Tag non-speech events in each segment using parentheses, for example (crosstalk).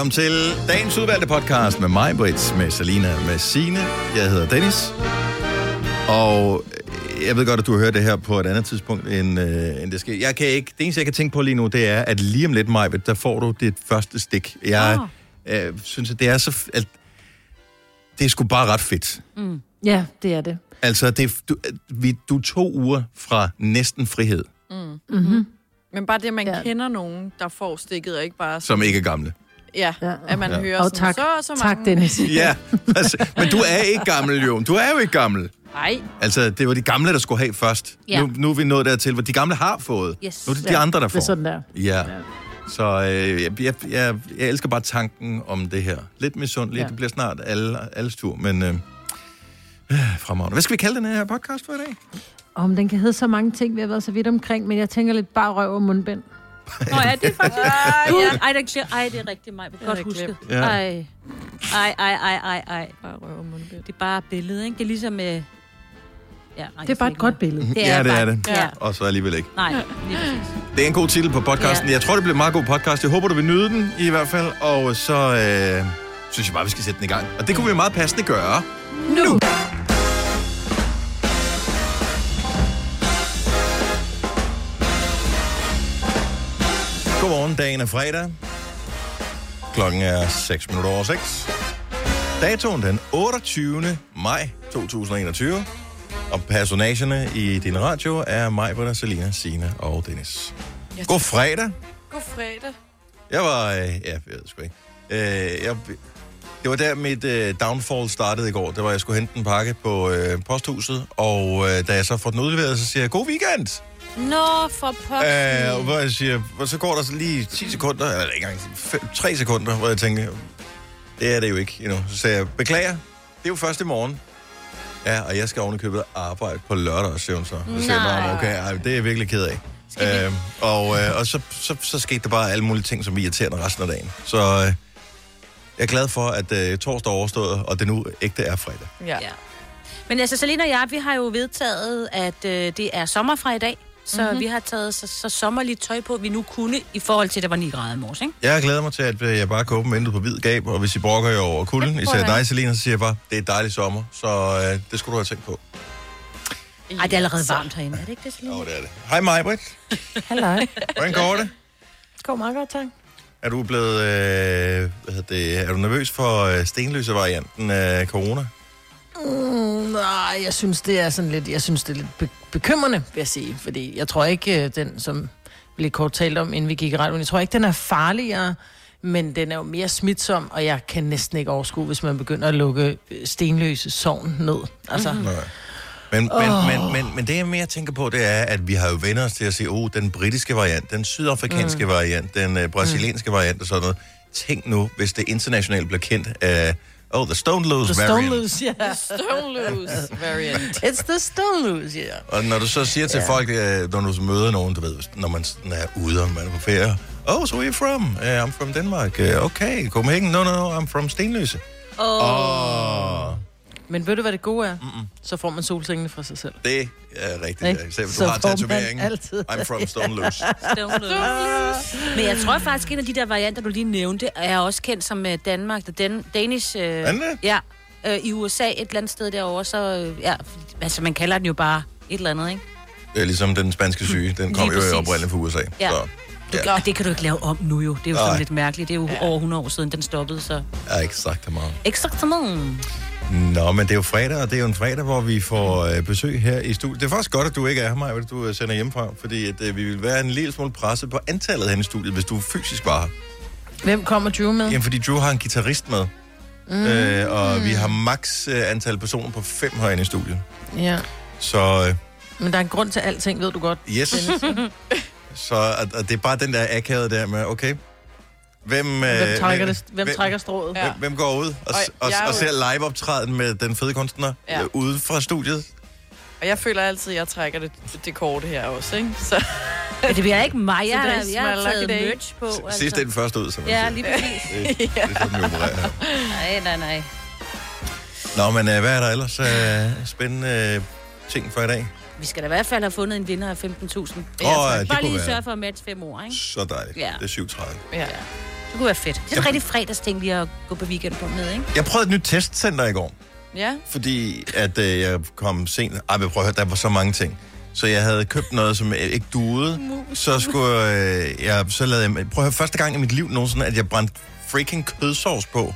Velkommen til dagens udvalgte podcast med mig, Brits, med Salina, med Sine. Jeg hedder Dennis. Og jeg ved godt, at du har hørt det her på et andet tidspunkt, end, øh, end det skal. Jeg kan ikke, det eneste, jeg kan tænke på lige nu, det er, at lige om lidt, Majbet, der får du dit første stik. Jeg øh, synes, at det er så... At det er sgu bare ret fedt. Ja, det er det. Altså, det, er- du, vi, du er to uger fra næsten frihed, Men bare det, at man ja. kender nogen, der får stikket, og ikke bare... som ikke er gamle. Ja, Ja. ja. at man Ja. ja. hører Og sådan, tak, så og så tak mange... Dennis. (laughs) Ja, altså, men du er ikke gammel, jo. Du er jo ikke gammel. Nej, Altså, det var de gamle, der skulle have først. Ja. Nu, nu er vi nået dertil, hvor de gamle har fået. Yes. Nu er det de andre, der Det er får. sådan der. Ja. Så øh, jeg, jeg, jeg, jeg elsker bare tanken om det her. Lidt misundeligt. Ja. Ja. Det bliver snart alle, alles tur, men... Øh, øh, fremragende. Hvad skal vi kalde den her podcast for i dag? Om den kan hedde så mange ting, vi har været så vidt omkring, men jeg tænker lidt bare røv og mundbind. Nå, ja, det er faktisk... Gud, ja. ej, det er, ej, det er rigtigt, mig. er Godt glemt. Ja. Ej. Ej, ej, ej, ej, ej. bare røv. Det er bare billedet, ikke? Det er ligesom med... Ja, nej, Det er jeg bare et godt billede. Det ja, det bare, er det. Ja. Og så alligevel ikke. Nej, lige præcis. Det er en god titel på podcasten. Ja. Jeg tror, det bliver en meget god podcast. Jeg håber, du vil nyde den i hvert fald. Og så øh, synes jeg bare, vi skal sætte den i gang. Og det kunne vi meget passende gøre. Nu! Godmorgen, dagen er fredag. Klokken er 6 minutter over 6. Datoen den 28. maj 2021. Og personagerne i din radio er mig, Britta, Selina, Sina og Dennis. God fredag. God fredag. Jeg var... Øh, ja, jeg ved sgu ikke. Øh, jeg, det var der, mit øh, downfall startede i går. Det var, jeg skulle hente en pakke på øh, posthuset. Og øh, da jeg så får den udleveret, så siger jeg, god weekend! Nå, for pokker. Øh, og hvor jeg siger, og så går der så lige 10 sekunder, eller ikke engang 5, 3 sekunder, hvor jeg tænker, det er det jo ikke endnu. Så sagde jeg, beklager, det er jo først i morgen. Ja, og jeg skal oven i købet arbejde på lørdag, siger hun så. Så siger jeg, Nej. "Nå, okay, ej, det er jeg virkelig ked af. Øh, og øh, og så, så, så skete der bare alle mulige ting, som irriterende resten af dagen. Så øh, jeg er glad for, at øh, torsdag er overstået, og det nu ægte er fredag. Ja. Ja. Men altså, Selina og jeg, vi har jo vedtaget, at øh, det er sommer fra i dag. Så mm-hmm. vi har taget så, så sommerligt tøj på, vi nu kunne, i forhold til, at der var 9 grader i morges, ikke? Jeg glæder mig til, at øh, jeg bare kan åbne vinduet på hvid gab, og hvis I brokker jer over kulden, Det især dig, Selina, så siger jeg bare, det er et dejligt sommer, så øh, det skulle du have tænkt på. Ej, det er allerede varmt herinde, er det ikke det, Selina? Jo, det er det. Hej mig, Britt. Halløj. Hvordan går det? Det går meget godt, tak. Er du blevet, øh, hvad hedder det, er du nervøs for øh, stenløse varianten af corona? Mm, nej, jeg synes, det er sådan lidt, jeg synes, det er lidt be- bekymrende, vil jeg sige. Fordi jeg tror ikke, øh, den, som vi lidt kort talt om, inden vi gik i radioen, jeg tror ikke, den er farligere, men den er jo mere smitsom, og jeg kan næsten ikke overskue, hvis man begynder at lukke øh, stenløse sovn ned. Altså, mm-hmm. Nej. Men, oh. men, men, men, men det, jeg mere tænker på, det er, at vi har jo vendt os til at sige, oh, den britiske variant, den sydafrikanske mm. variant, den øh, brasilianske mm. variant og sådan noget. Tænk nu, hvis det internationalt bliver kendt af, oh, the stone loose the variant. stone loose, ja. Stone loose variant. (laughs) It's the stone loose, ja. Og når du så siger til Ja. folk, øh, når du møder nogen, du ved, når man er ude, og man er på ferie, oh, so where are you from? Uh, I'm from Denmark. Uh, okay, Copenhagen? No, no, no, I'm from Stenløse. Åh, oh. Men ved du, hvad det gode er? Mm-mm. Så får man solsengene fra sig selv. det er rigtigt. Ja. Især hvis Så du har får man tatoveringen. altid- I'm from Stone Loose. (laughs) Stone loose. Men jeg tror faktisk, at en af de der varianter, du lige nævnte, er også kendt som øh, Danmark, the Dan- Danish... Øh, Er? Ja, øh, i USA et eller andet sted derovre, så... Øh, ja, altså, man kalder den jo bare et eller andet, ikke? Det er ligesom den spanske syge. Den kom jo oprindeligt fra USA. Ja. Så, Ja. Og det kan du ikke lave om nu jo. Det er jo sådan lidt mærkeligt. Det er jo ja. over 100 år siden, den stoppede, så... har ikke sagt det meget. Nå, men det er jo fredag, og det er jo en fredag, hvor vi får øh, besøg her i studiet. Det er faktisk godt, at du ikke er her, Maja, du øh, sender hjemmefra, fordi at, øh, vi vil være en lille smule presset på antallet hen i studiet, hvis du fysisk var her. Hvem kommer Drew med? Jamen, fordi Drew har en guitarist med, mm. øh, og vi har max øh, antal personer på fem herinde i studiet. Ja. Så øh, Men der er en grund til alting, ved du godt. yes. (laughs) Så og, og det er bare den der akavet der med, okay, hvem, øh, Hvem trækker, hvem, det, hvem hvem, trækker strået? Ja. hvem, hvem går ud og, og, Og og, er ser live-optræden med den fede kunstner ja. Ja. øh, ude fra studiet? Og jeg føler altid, at jeg trækker det, det korte her også, ikke? Så Men det bliver ikke mig. Jeg, (laughs) har- jeg har taget day. merch på. Altså. Sidst er den første ud, som man Ja, siger. lige præcis. Det, det er sådan, vi (laughs) opererer her. Nej, nej, nej. Nå, men øh, hvad er der ellers øh, spændende øh, ting for i dag? Vi skal da i hvert fald have fundet en vinder af 15.000. Åh, Ja, ja, det Bare lige være. sørge for at matche fem år, ikke? Så dejligt. Ja. Det er 37. ja. Det kunne være fedt. Det er et rigtig fredagsting lige at gå på weekend på med, ikke? Jeg prøvede et nyt testcenter i går, Ja, fordi at øh, jeg kom sent. Ej, men prøv at høre, der var så mange ting. Så jeg havde købt noget, som ikke duede. Så skulle øh, jeg, så lavede jeg, prøv at høre, første gang i mit liv nogensinde, at jeg brændte freaking kødsovs på.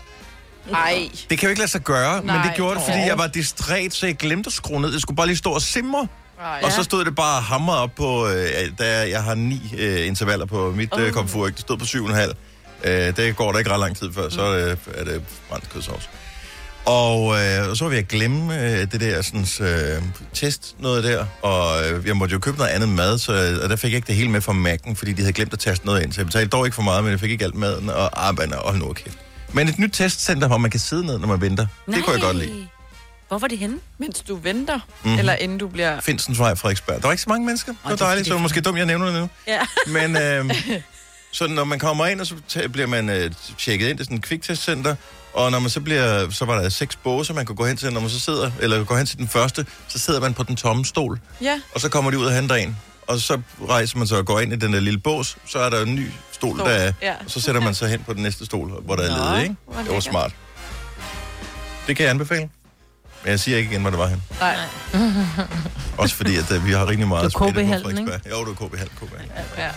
ej. Det kan jo ikke lade sig gøre, Nej, men det Nej. gjorde det, fordi jeg var distræt, så jeg glemte at skrue ned. Jeg skulle bare lige stå og simre. Ej. Og så stod det bare hamret op på, øh, da jeg har ni øh, intervaller på mit øh, komfur. Det stod på syv og en halv. Øh, det går der ikke ret lang tid før, så er det, er det brændt kødsovs. Og øh, så var vi at glemme øh, det der sådan, øh, test noget der, og øh, jeg måtte jo købe noget andet mad, så, og der fik jeg ikke det hele med fra Mac'en, fordi de havde glemt at taste noget ind. Så jeg betalte dog ikke for meget, men jeg fik ikke alt maden, og arbejde, og hold nu kæft. Men et nyt testcenter, hvor man kan sidde ned, når man venter, det kunne jeg godt lide. Hvorfor er det henne? Mens du venter, mm-hmm. eller inden du bliver... Finstensvej, Frederiksberg. Der var ikke så mange mennesker. Det var det er dejligt, så det er måske dumt, jeg nævner det nu. Ja. Men øh, (laughs) så når man kommer ind, og så bliver man øh, tjekket ind, er sådan et kviktestcenter, og når man så bliver, så var der seks båse, man kunne gå hen til, når man så sidder, eller går hen til den første, så sidder man på den tomme stol, Ja, og så kommer de ud og henter en. Og så rejser man så og går ind i den der lille bås, så er der en ny stol, Stol, der er, ja. og så sætter man sig hen på den næste stol, hvor der er Nå, ledigt, ikke? hvor Det var smart. Det kan jeg anbefale. Men jeg siger ikke igen, hvor det var hen. nej. (laughs) Også fordi, at øh, vi har rigtig meget spændende på KB-hallen, ikke? Jo, det var KB Hall. KB. Ja.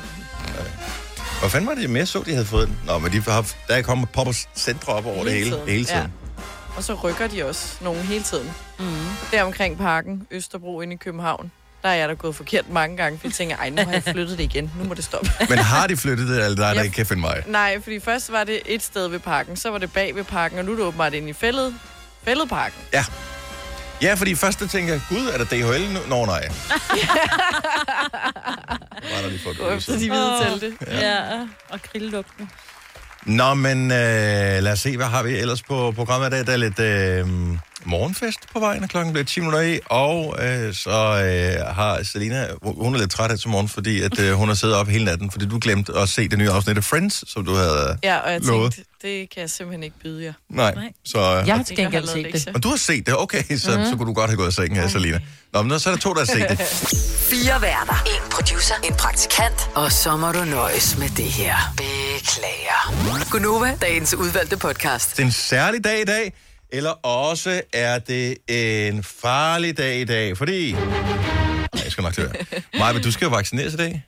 Hvor fanden var det, jeg mere så, de havde fået den? Nå, men de har, der er kommet popper centre op over det hele, tiden. hele tiden. Ja. Og så rykker de også nogen hele tiden. Mm. Der omkring parken, Østerbro inde i København, der er jeg da gået forkert mange gange, fordi jeg tænker, ej, nu har jeg flyttet det igen. Nu må det stoppe. (laughs) Men har de flyttet det, eller der er der Ja. ikke kan finde mig? Nej, fordi først var det et sted ved parken, så var det bag ved parken, og nu er det åbenbart inde i fældet, fælledparken. Ja. Ja, fordi først der tænker jeg, gud, er der DHL nu? Nå, nej. (laughs) var der lige for et siden. de hvide telte. Ja, og grillugten. Nå, men øh, lad os se, hvad har vi ellers på programmet i dag? Der er lidt øh, morgenfest på vejen, og klokken bliver 10 minutter i, og øh, så øh, har Selina, hun er lidt træt her til morgen, fordi at, øh, hun har siddet op hele natten, fordi du glemte at se det nye afsnit af Friends, som du havde Ja, og jeg lovet. tænkte, det kan jeg simpelthen ikke byde jer. Nej, Nej. så... Øh, Jeg har Det til gengæld set det. Og du har set det, okay, så, mm. så kunne du godt have gået i seng her, Selina. Nå, men så er der to, der har set det. (laughs) Fire værter. En producer. En praktikant. Og så må du nøjes med det her. Beklager. Gunova, dagens udvalgte podcast. Det er en særlig dag i dag, eller også er det en farlig dag i dag, fordi... Nej, jeg skal nok til det. Maja, men du skal jo vaccineres i dag.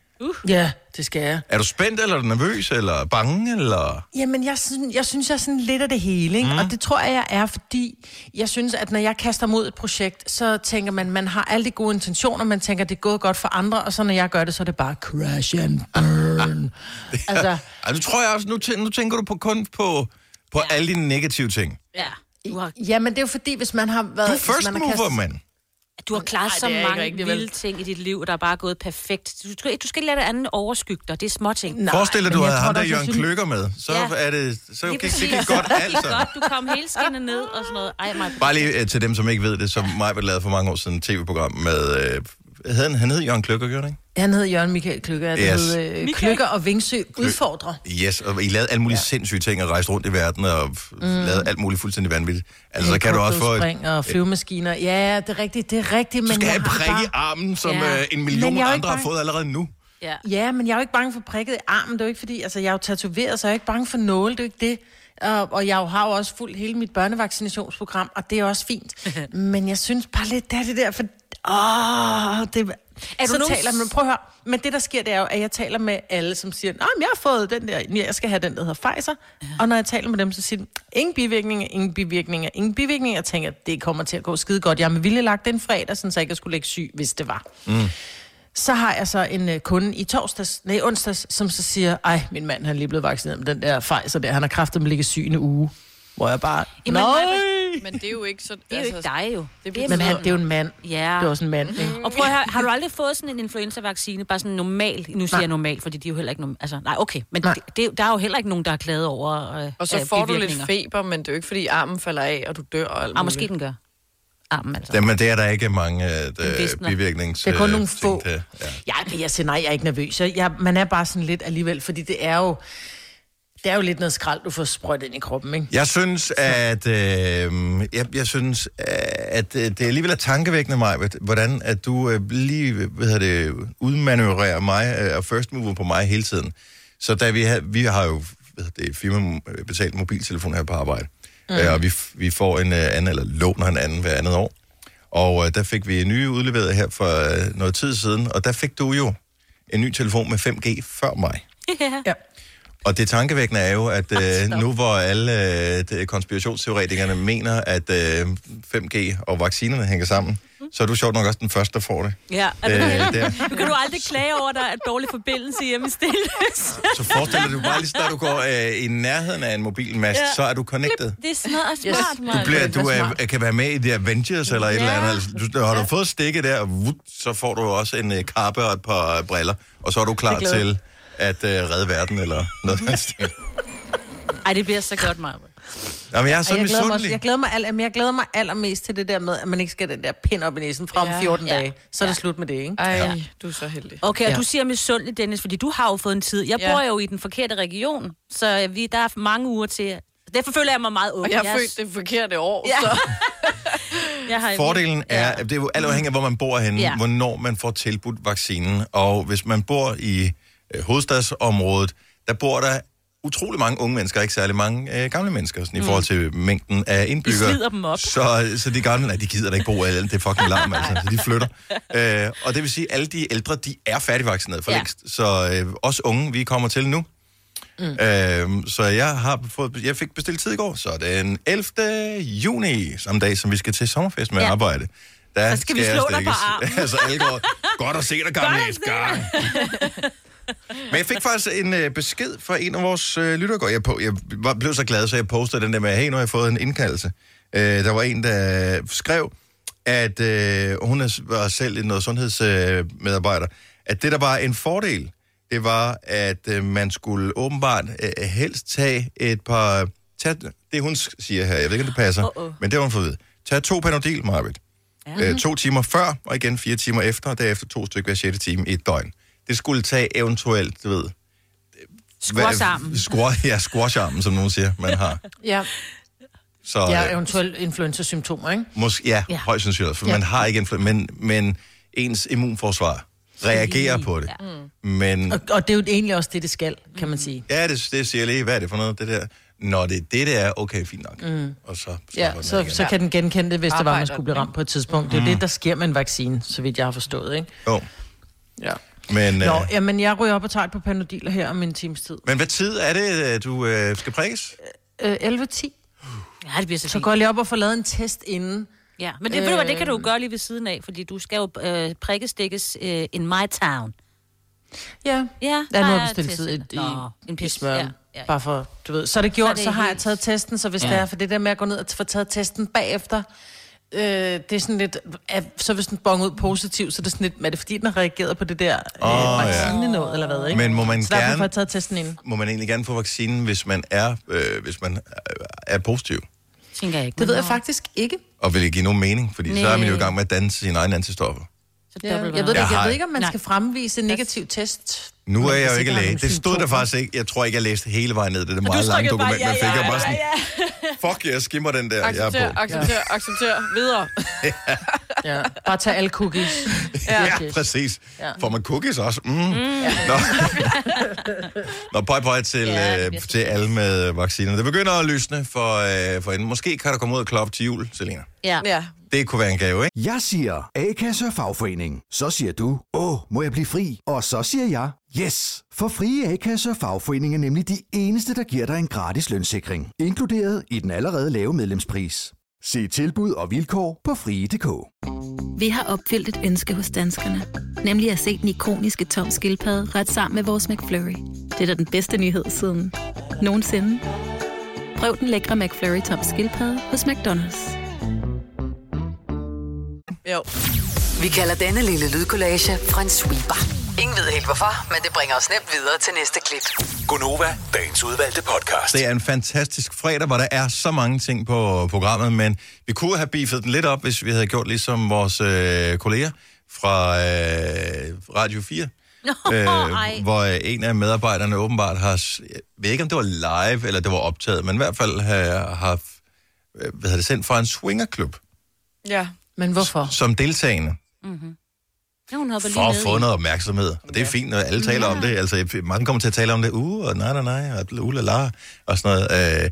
Ja, det skal jeg. Er du spændt, eller er du nervøs, eller bange, eller... Jamen, jeg synes, jeg synes, jeg er sådan lidt af det hele, ikke? Mm. Og det tror jeg, jeg er, fordi jeg synes, at når jeg kaster mod et projekt, så tænker man, man har alle de gode intentioner, man tænker, det er gået godt for andre, og så når jeg gør det, så er det bare crash and burn. (laughs) altså, Ej, nu tror jeg også, nu, tæ- nu tænker du på kun på, på ja. alle de negative ting. Ja. Du har, jamen, det er jo fordi, hvis man har været... Du er first man har mover, mand. Du har klaret Nej, så det mange rigtigt, vel? vilde ting i dit liv, der er bare gået perfekt. Du skal, du skal ikke lade det andet overskygge dig. Det er små ting. Nej, Forestil dig, du havde ham der Jørgen synes- Kløkker med. Så Ja. er det, så Lige gik det godt Det altså. gik godt. Du kom hele skinnet ned og sådan noget. Ej, mig. Bare lige øh, til dem, som ikke ved det, som mig lavede for mange år siden et tv-program med... Øh, hed han, han hed Jørgen Kløkker, gjorde han ikke? Han hed Jørgen Michael Kløkker. Det Yes. yes. hed øh, Kløkker og Vingsø udfordrer. Yes, og I lavede alle mulige ja. sindssyge ting og rejste rundt i verden og mm. lavede alt muligt fuldstændig vanvittigt. Altså, så kan du også få... et- Spring og flyvemaskiner. Ja, det er rigtigt, det er rigtigt. Du men skal jeg have har prik bare... i armen, som Ja. ja. en million andre har bange. fået allerede nu. Ja. Ja, men jeg er jo ikke bange for prikket i armen. Det er jo ikke fordi, altså jeg er jo tatoveret, så jeg er ikke bange for nåle. Det er jo ikke det. Og, og jeg har jo også fuldt hele mit børnevaccinationsprogram, og det er også fint. (laughs) men jeg synes bare lidt, det er det der, for... Åh, det, Er så du nogen- taler man, prøv at høre, men det der sker, det er jo, at jeg taler med alle, som siger, nej, jeg har fået den der, jeg skal have den, der hedder Pfizer. Ja. Og når jeg taler med dem, så siger de, ingen bivirkninger, ingen bivirkninger, ingen bivirkninger. Jeg tænker, det kommer til at gå skide godt. Jeg har med vilje lagt den fredag, sådan, så jeg ikke skulle lægge syg, hvis det var. Så har jeg så en øh, kunde i torsdags, nej, onsdags, som så siger, ej, min mand han er lige blevet vaccineret med den der Pfizer der, han har kraftet med ligge syg en uge. Hvor jeg bare, Jamen, nej! Men det er jo ikke så... Det er jo ikke dig jo. det Det er Men han, det er jo en mand. Ja. Det er også en mand, ikke? Og prøv at høre, har du aldrig fået sådan en influenza-vaccine, bare sådan normal, nu siger Nej. jeg normal, fordi de er jo heller ikke, norm- altså, nej, okay, men Nej. det, det, der er jo heller ikke nogen, der har klaget over øh, Og så øh, får du lidt feber, men det er jo ikke, fordi armen falder af, og du dør og alt Ah, måske den gør. Armen altså. Jamen, det er der ikke mange uh, bivirknings... Det er kun øh, nogle ting få. Ja. Ja, men jeg siger nej, jeg er ikke nervøs. Jeg, jeg, man er bare sådan lidt alligevel, fordi det er jo... Det er jo lidt noget skrald, du får sprøjt ind i kroppen, ikke? Jeg synes, at øh, jeg, jeg synes, at øh, det alligevel er tankevækkende mig, hvordan at du øh, lige hvad hedder det, udmanøvrerer mig øh, og first mover på mig hele tiden. Så da vi, har, vi har jo hvad hedder det, firmabetalt mobiltelefon her på arbejde. Mm. Øh, og vi, vi får en øh, anden, eller låner en anden hver andet år. Og øh, der fik vi en ny udleveret her for øh, noget tid siden, og der fik du jo en ny telefon med 5G før mig. (laughs) Ja. Og det tankevækkende er jo, at øh, nu hvor alle øh, konspirationsteoretikerne mener, at øh, 5G og vaccinerne hænger sammen, så er du sjovt nok også den første, der får det. Ja, er Øh, du der. Nu kan du aldrig klage over, at der er dårlig forbindelse hjemme i Stilles. Så forestil dig, du bare lige snart du går øh, i nærheden af en mobilmast, ja. Så er du connected. Det er smadret Yes. smart, Du, mand. bliver, det du er smart. kan være med i The Avengers eller et eller Ja. andet. Altså, du, har du fået stikket der, så får du også en øh, kappe og et par øh, briller, og så er du klar Det til at øh, redde verden eller noget af stil. Ej, det bliver så godt, Maja. Jamen, jeg er så jeg, glæder mig, også- misundelig. jeg, glæder mig al, jamen, jeg glæder mig allermest til det der med, at man ikke skal den der pind op i næsen fra om Ja. 14 Ja. dage. Så er det slut med det, ikke? Ej, ja. du er så heldig. Okay, og Ja. du siger misundelig, Dennis, fordi du har jo fået en tid. Jeg Ja. bor jo i den forkerte region, så vi, der er mange uger til. Derfor føler jeg mig meget ung. Og jeg har er- født det forkerte år, Ja. så... (laughs) (laughs) jeg har Fordelen er, at det er jo alt afhængig af, hvor man bor henne, ja. Ja. hvornår man får tilbudt vaccinen. Og hvis man bor i øh, hovedstadsområdet, der bor der utrolig mange unge mennesker, ikke særlig mange øh, gamle mennesker, sådan, i forhold til mængden af indbyggere. slider dem op. Så, så de gamle, nej, de gider da ikke bo alle, det er fucking larm, altså, så de flytter. (laughs) Øh, og det vil sige, at alle de ældre, de er færdigvaccineret for ja. Længst. Så øh, os unge, vi kommer til nu. Mm. Øh, så jeg har fået, jeg fik bestilt tid i går, så den 11. juni, samme dag, som vi skal til sommerfest med ja. Arbejde. Der Så skal vi jeg slå dig på armen. (laughs) altså, alle går, godt at se dig, gamle Godt. (laughs) Men jeg fik faktisk en øh, besked fra en af vores øh, lyttere. Jeg, på, jeg var, blev så glad, så jeg postede den der med, hey, nu har jeg fået en indkaldelse. Øh, der var en, der skrev, at øh, hun er, var selv noget sundhedsmedarbejder, at det, der var en fordel, det var, at øh, man skulle åbenbart øh, helst tage et par... Tag, det hun siger her, jeg ved ikke, om det passer, Uh-oh. men det har hun fået ved. Tag to Panodil, Marvitt. Ja. Øh, to timer før, og igen fire timer efter, og derefter to stykker hver sjette time i et døgn. Det skulle tage eventuelt, du ved... Squash armen. Squash, ja, squash-armen, som nogen siger, man (laughs) har. Ja, Så, ja øh, eventuelt influenza-symptomer, ikke? Måske, ja, ja. Ja. højst sandsynligt, for ja. Ja. man har ikke influ- men, men ens immunforsvar reagerer på det. Ja. Men Og, og det er jo egentlig også det, det skal, kan man sige. ja, det, det siger jeg lige, hvad er det for noget, det der? Når det er det, det er, okay, fint nok. Mm. Og så Ja, stopper den så, igen. så kan den genkende det, hvis det var, man Arbejder skulle blive ramt på et tidspunkt. Det er jo det, der sker med en vaccine, så vidt jeg har forstået, ikke? Jo, Ja. Men, Nå, øh, jamen, jeg ryger op og tager et par panodiler her om en times tid. men hvad tid er det, øh, du øh, skal prikkes? Øh, 11.10. Ja, det bliver så, Så går jeg lige op og får lavet en test inden. Ja, men det, øh... ved du hvad, det kan du jo gøre lige ved siden af, fordi du skal jo øh, prikkestikkes øh, in my town. Ja. Ja, Ja, nu der har er jeg bestilt tid i, i, Nå, en i pis. smør. Ja, Ja, ja, ja. Bare for, du ved. Så er det gjort, så, det så har jeg helt- taget testen, så hvis ja. det er, for det der med at gå ned og få taget testen bagefter, øh, det er sådan lidt, er, så hvis den bonger ud positiv, så er det sådan lidt, er det fordi, den har reageret på det der øh, oh, ja. vaccine noget, eller hvad, ikke? Men må man så derfor gerne- får jeg taget testen inden. Må man egentlig gerne få vaccinen, hvis man er, øh, hvis man er, positiv? Tænker jeg ikke. Det ved jeg faktisk ikke. Og vil det give nogen mening? Fordi Nej. så er man jo i gang med at danse sine egne antistoffer. Så Ja, jeg ved, det, Jeg ikke. jeg ved ikke, om man Nej. skal fremvise en negativ test. Nu er jeg jo ikke læge. Det stod der faktisk ikke. Jeg tror ikke, jeg læste hele vejen ned. Det er det meget lange trykkede bare, dokument, man ja, fik. ja, Jeg bare ja, sådan, ja. (laughs) fuck, jeg skimmer den der. Jeg er Accepter, på. accepter, accepter. Videre. (laughs) Ja, bare tag alle cookies. Ja, Yes. præcis. Ja. Får man cookies også? Mm. Mm. Nå. (laughs) Nå, pøj, pøj til, Ja, øh, til alle med vacciner. Det begynder at lysne for, øh, for enden. Måske kan der komme ud af klop til jul, Selina. Ja. Ja. Det kunne være en gave, ikke? Jeg siger A-kasse og fagforening. Så siger du, åh, må jeg blive fri? Og så siger jeg, yes! For frie A-kasse og fagforening er nemlig de eneste, der giver dig en gratis lønssikring. Inkluderet i den allerede lave medlemspris. Se tilbud og vilkår på frie.dk. Vi har opfyldt et ønske hos danskerne. Nemlig at se den ikoniske tom skildpadde ret sammen med vores McFlurry. Det er da den bedste nyhed siden nogensinde. Prøv den lækre McFlurry tom skildpadde hos McDonald's. Jo. Vi kalder denne lille lydkollage en sweeper. Ingen ved helt hvorfor, men det bringer os nemt videre til næste klip. Gunova, dagens udvalgte podcast. Det er en fantastisk fredag, hvor der er så mange ting på programmet, men vi kunne have beefet den lidt op, hvis vi havde gjort ligesom vores øh, kolleger fra øh, Radio 4. ej. øh, hvor øh, en af medarbejderne åbenbart har, jeg ved ikke om det var live, eller det var optaget, men i hvert fald har, har øh, hvad hedder det, sendt fra en swingerklub Ja. Men hvorfor? som deltagende. Mhm. Ja, hun hopper for at få noget opmærksomhed. Og det er fint, når alle taler om det. Altså, mange kommer til at tale om det. Uh, og nej, nej, nej, og uh, la, la, og sådan noget. Øh,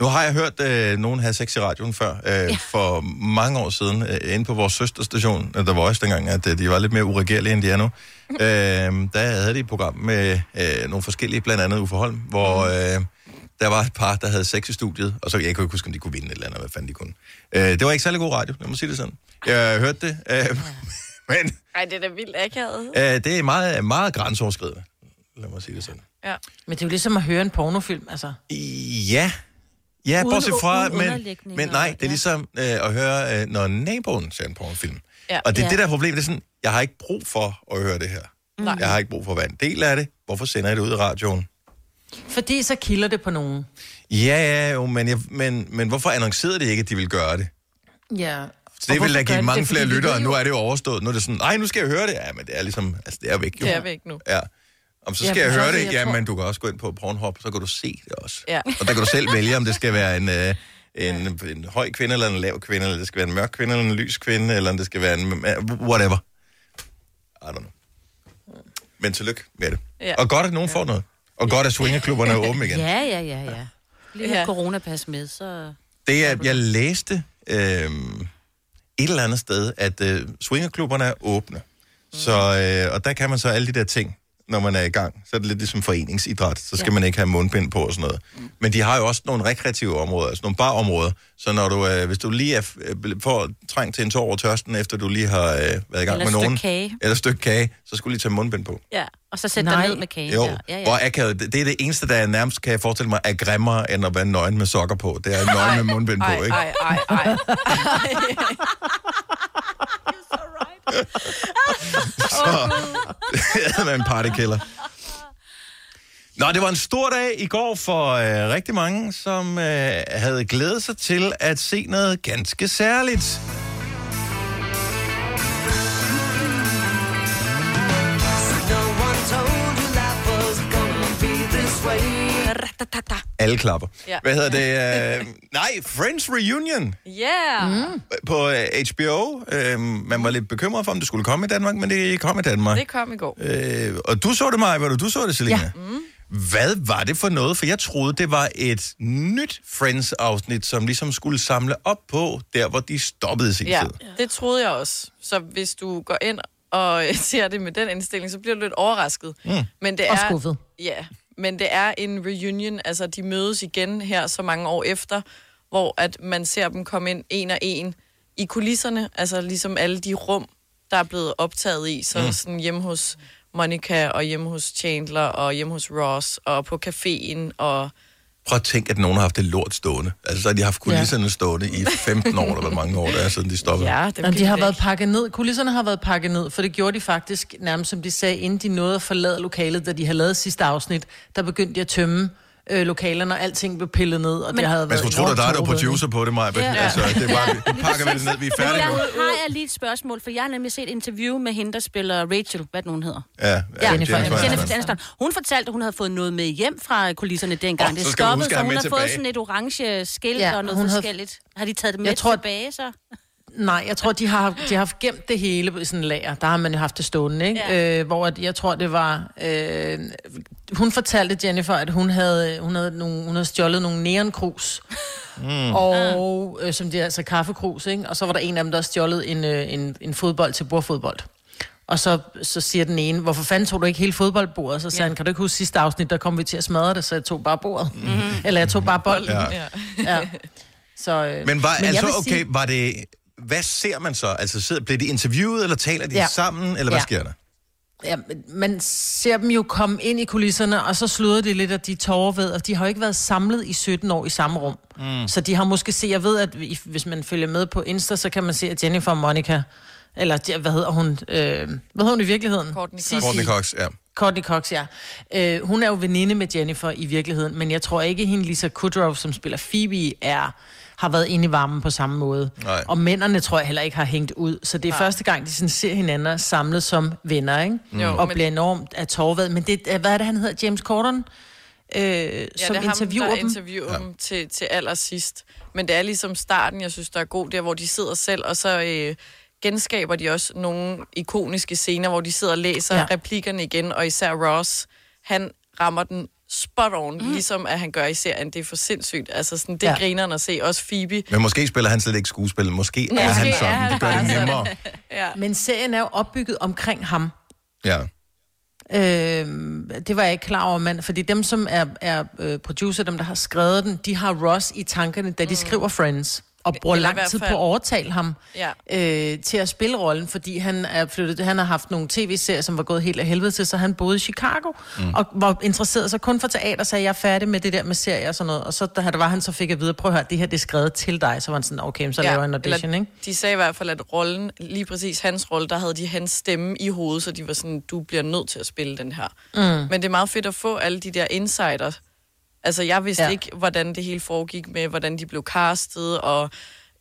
nu har jeg hørt øh, nogen have sex i radioen før, øh, ja. for mange år siden, øh, inde på vores søsterstation, der var også dengang, at øh, de var lidt mere uregerlige, end de er nu. (laughs) øh, der havde de et program med øh, nogle forskellige, blandt andet Uffe Holm, hvor øh, der var et par, der havde sex i studiet, og så jeg kunne ikke huske, om de kunne vinde et eller andet, hvad fanden de kunne. Øh, det var ikke særlig god radio, lad mig sige det sådan. Jeg hørte det, øh, (laughs) men Ej, det er da vildt akavet. øh, det er meget, meget grænseoverskridende, lad mig sige det sådan. Ja. Men det er jo ligesom at høre en pornofilm, altså. Ja. Ja, Uden- bortset fra, men, men nej, det er ligesom øh, at høre, øh, når naboen ser en pornofilm. Ja. Og det er Ja. det der problem, det er sådan, jeg har ikke brug for at høre det her. Nej. Jeg har ikke brug for at være en del af det. Hvorfor sender jeg det ud i radioen? Fordi så kilder det på nogen. Ja, ja, jo, men, jeg, men, men hvorfor annoncerede de ikke, at de ville gøre det? Ja. Så det ville da give mange flere lyttere, Nu er det jo overstået. Nu er det sådan, nej, nu skal jeg høre det. Ja, men det er ligesom, altså det er væk jo. Det er væk nu. Ja. Om så Ja, skal jeg for høre så- det, jeg ja, men du kan også gå ind på Pornhub, så kan du se det også. Ja. Og der kan du selv vælge, om det skal være en, øh, en, en høj kvinde, eller en lav kvinde, eller det skal være en mørk kvinde, eller en lys kvinde, eller det skal være en... Whatever. I don't know. Men tillykke med det. Ja. Og godt, at nogen får noget. Og godt, at swingerklubberne er åbne igen. (laughs) Ja, ja, ja, ja. Lige Ja. coronapas med, så... Det er, jeg læste øh, et eller andet sted, at øh, swingerklubberne er åbne. Så, øh, og der kan man så alle de der ting, når man er i gang. Så er det lidt ligesom foreningsidræt. Så skal ja. Ja. man ikke have mundbind på og sådan noget. Men de har jo også nogle rekreative områder, altså nogle barområder. Så når du, øh, hvis du lige er, øh, får trængt til en tår over tørsten, efter du lige har øh, været i gang Eller med nogen, kage. eller et stykke kage, så skulle du lige tage mundbind på. Ja, og så sætte dig ned med kagen. Jo, der. Ja, ja. Hvor akavet, det, det er det eneste, der er nærmest, kan jeg forestille mig, er grimmere, end at være nøgen med sokker på. Det er nøgen med mundbind på, Ej, ikke? ej, ej, (laughs) så (laughs) Det er en partykiller. Nå, det var en stor dag i går for øh, rigtig mange, som øh, havde glædet sig til at se noget ganske særligt. Ratatata. Alle klapper. Ja. Hvad hedder det? Øh, nej, Friends Reunion Yeah! Mm. på øh, HBO. Øh, man var lidt bekymret for, om det skulle komme i Danmark, men det kom i Danmark. Det kom i går. Øh, og du så det, Maja, var du så det, Selina? Ja. Mm. Hvad var det for noget? For jeg troede, det var et nyt Friends-afsnit, som ligesom skulle samle op på, der hvor de stoppede sin Ja, tid. det troede jeg også. Så hvis du går ind og ser det med den indstilling, så bliver du lidt overrasket. Mm. Men det Og er, skuffet. Ja, men det er en reunion, altså de mødes igen her så mange år efter, hvor at man ser dem komme ind en og en i kulisserne, altså ligesom alle de rum, der er blevet optaget i, så mm. sådan hjemme hos Monica og hjemme hos Chandler og hjemme hos Ross og på caféen og Prøv at tænke, at nogen har haft det lort stående. Altså, så har de haft kulisserne ja. stående i 15 år, eller hvor mange år det er, siden de stoppede. ja, dem Jamen, gik de har væk. været pakket ned. Kulisserne har været pakket ned, for det gjorde de faktisk nærmest, som de sagde, inden de nåede at forlade lokalet, da de havde lavet sidste afsnit. Der begyndte de at tømme øh, lokalerne, og alting blev pillet ned, og Men, det havde Man været skulle tro, at enormt der er der tårerydning. producer på det, Maja. Ja. Altså, det er bare, nu (laughs) pakker vi det ned, vi er færdige der nu. har jeg lige et spørgsmål, for jeg har nemlig set et interview med hende, der spiller Rachel, hvad den hun hedder. Ja, ja, Jennifer Jennifer. Jennifer Aniston. Hun fortalte, at hun havde fået noget med hjem fra kulisserne dengang. Åh, det så stoppede, så have hun har fået sådan et orange skilt Ja, og noget hun havde- forskelligt. Har de taget det med Jeg tror- tilbage, så? Nej, jeg tror, de har, de har haft gemt det hele i sådan en lager. Der har man jo haft det stående, ikke? Ja. Øh, hvor at, jeg tror, det var... Øh, hun fortalte Jennifer, at hun havde, hun havde, nogle, hun havde stjålet nogle neonkrus. Mm. Og øh, som det er altså kaffekrus, ikke? Og så var der en af dem, der stjålet en, øh, en, en fodbold til bordfodbold. Og så, så siger den ene, hvorfor fanden tog du ikke hele fodboldbordet? Så sagde ja. han, kan du ikke huske sidste afsnit, der kom vi til at smadre det, så jeg tog bare bordet. Mm-hmm. Eller jeg tog bare bolden. Ja. Ja. Ja. Så, øh, Men, var, jeg altså, okay, sige- var det... Hvad ser man så? Altså, sidder, bliver de interviewet, eller taler de ja. Ja. sammen, eller hvad Ja. sker der? Ja, men man ser dem jo komme ind i kulisserne, og så slutter det lidt, at de tårer ved, at de har jo ikke været samlet i 17 år i samme rum. Mm. Så de har måske set, jeg ved, at hvis man følger med på Insta, så kan man se, at Jennifer og Monica, eller hvad hedder hun, øh, hvad hedder hun i virkeligheden? Courtney Cox. Courtney Cox, ja. Courtney Cox, ja. Øh, hun er jo veninde med Jennifer i virkeligheden, men jeg tror ikke, hende Lisa Kudrow, som spiller Phoebe, er har været inde i varmen på samme måde. Nej. Og mændene tror jeg heller ikke har hængt ud. Så det er Nej. første gang, de sådan ser hinanden samlet som venner, ikke? Jo, og men- bliver enormt af tårvad. Men det, hvad er det, han hedder? James Corden? Øh, Ja, som det er interviewer ham, der dem. interviewer ja. dem til, til allersidst. Men det er ligesom starten, jeg synes, der er god, der hvor de sidder selv, og så øh, genskaber de også nogle ikoniske scener, hvor de sidder og læser ja. replikkerne igen, og især Ross, han rammer den spot on, mm. ligesom at han gør i serien. Det er for sindssygt. Altså, sådan, det Ja. griner at se. Også Phoebe. Men måske spiller han slet ikke skuespil. Måske er Måske han er sådan. han Det gør det nemmere. (laughs) Ja. Men serien er jo opbygget omkring ham. Ja. Øh, det var jeg ikke klar over, mand. Fordi dem, som er, er øh, producer, dem, der har skrevet den, de har Ross i tankerne, da de mm. skriver Friends. Og bruger lang tid på fald- at overtale ham Ja. øh, til at spille rollen, fordi han er flyttet, han har haft nogle tv-serier, som var gået helt af helvede til, så han boede i Chicago, mm. og var interesseret sig kun for teater, så jeg er færdig med det der med serier og sådan noget. Og så da det var, han så fik at vide, prøv at høre, det her det er skrevet til dig, så var han sådan, okay, så ja, laver jeg en audition, eller ikke? De sagde i hvert fald, at rollen, lige præcis hans rolle, der havde de hans stemme i hovedet, så de var sådan, du bliver nødt til at spille den her. Mm. Men det er meget fedt at få alle de der insider. Altså, jeg vidste Ja. ikke, hvordan det hele foregik med, hvordan de blev castet, og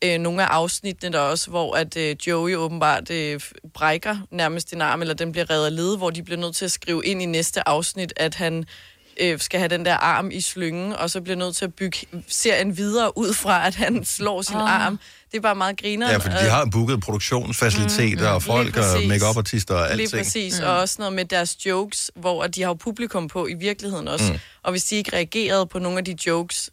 øh, nogle af afsnittene der også, hvor at øh, Joey åbenbart øh, brækker nærmest en arm, eller den bliver reddet led, hvor de bliver nødt til at skrive ind i næste afsnit, at han øh, skal have den der arm i slyngen, og så bliver nødt til at bygge serien videre ud fra, at han slår sin oh. arm. Det er bare meget griner. Ja, fordi de har booket produktionsfaciliteter og folk og præcis. make-up-artister og Lige alting. præcis, mm. og også noget med deres jokes, hvor de har jo publikum på i virkeligheden også. Mm. Og hvis de ikke reagerede på nogle af de jokes,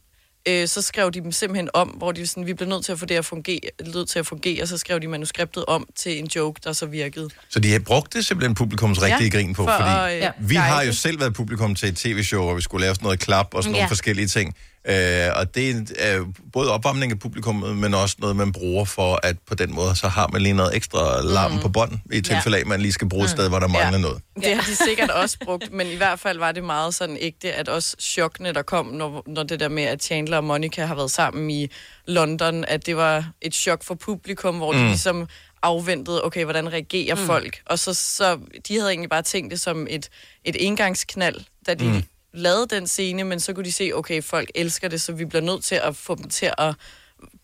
øh, så skrev de dem simpelthen om, hvor de sådan, vi bliver nødt til at få det at fungere, nødt til at fungere, og så skrev de manuskriptet om til en joke, der så virkede. Så de har brugt det simpelthen publikums rigtige Ja, grin på, for fordi at, øh, Ja. vi har guide. jo selv været publikum til et tv-show, hvor vi skulle lave sådan noget klap og sådan nogle Ja. forskellige ting. Øh, og det er både opvarmning af publikummet, men også noget, man bruger for, at på den måde, så har man lige noget ekstra larm mm. på bånd, i tilfælde af, at man lige skal bruge et sted, hvor der mangler Ja. noget. Det har de sikkert også brugt, men i hvert fald var det meget sådan ægte, at også chokkene, der kom, når, når det der med, at Chandler og Monica har været sammen i London, at det var et chok for publikum, hvor mm. de ligesom afventede, okay, hvordan reagerer mm. folk? Og så, så de havde egentlig bare tænkt det som et, et engangsknald, da de mm. Lavede den scene, men så kunne de se, okay, folk elsker det, så vi bliver nødt til at få dem til at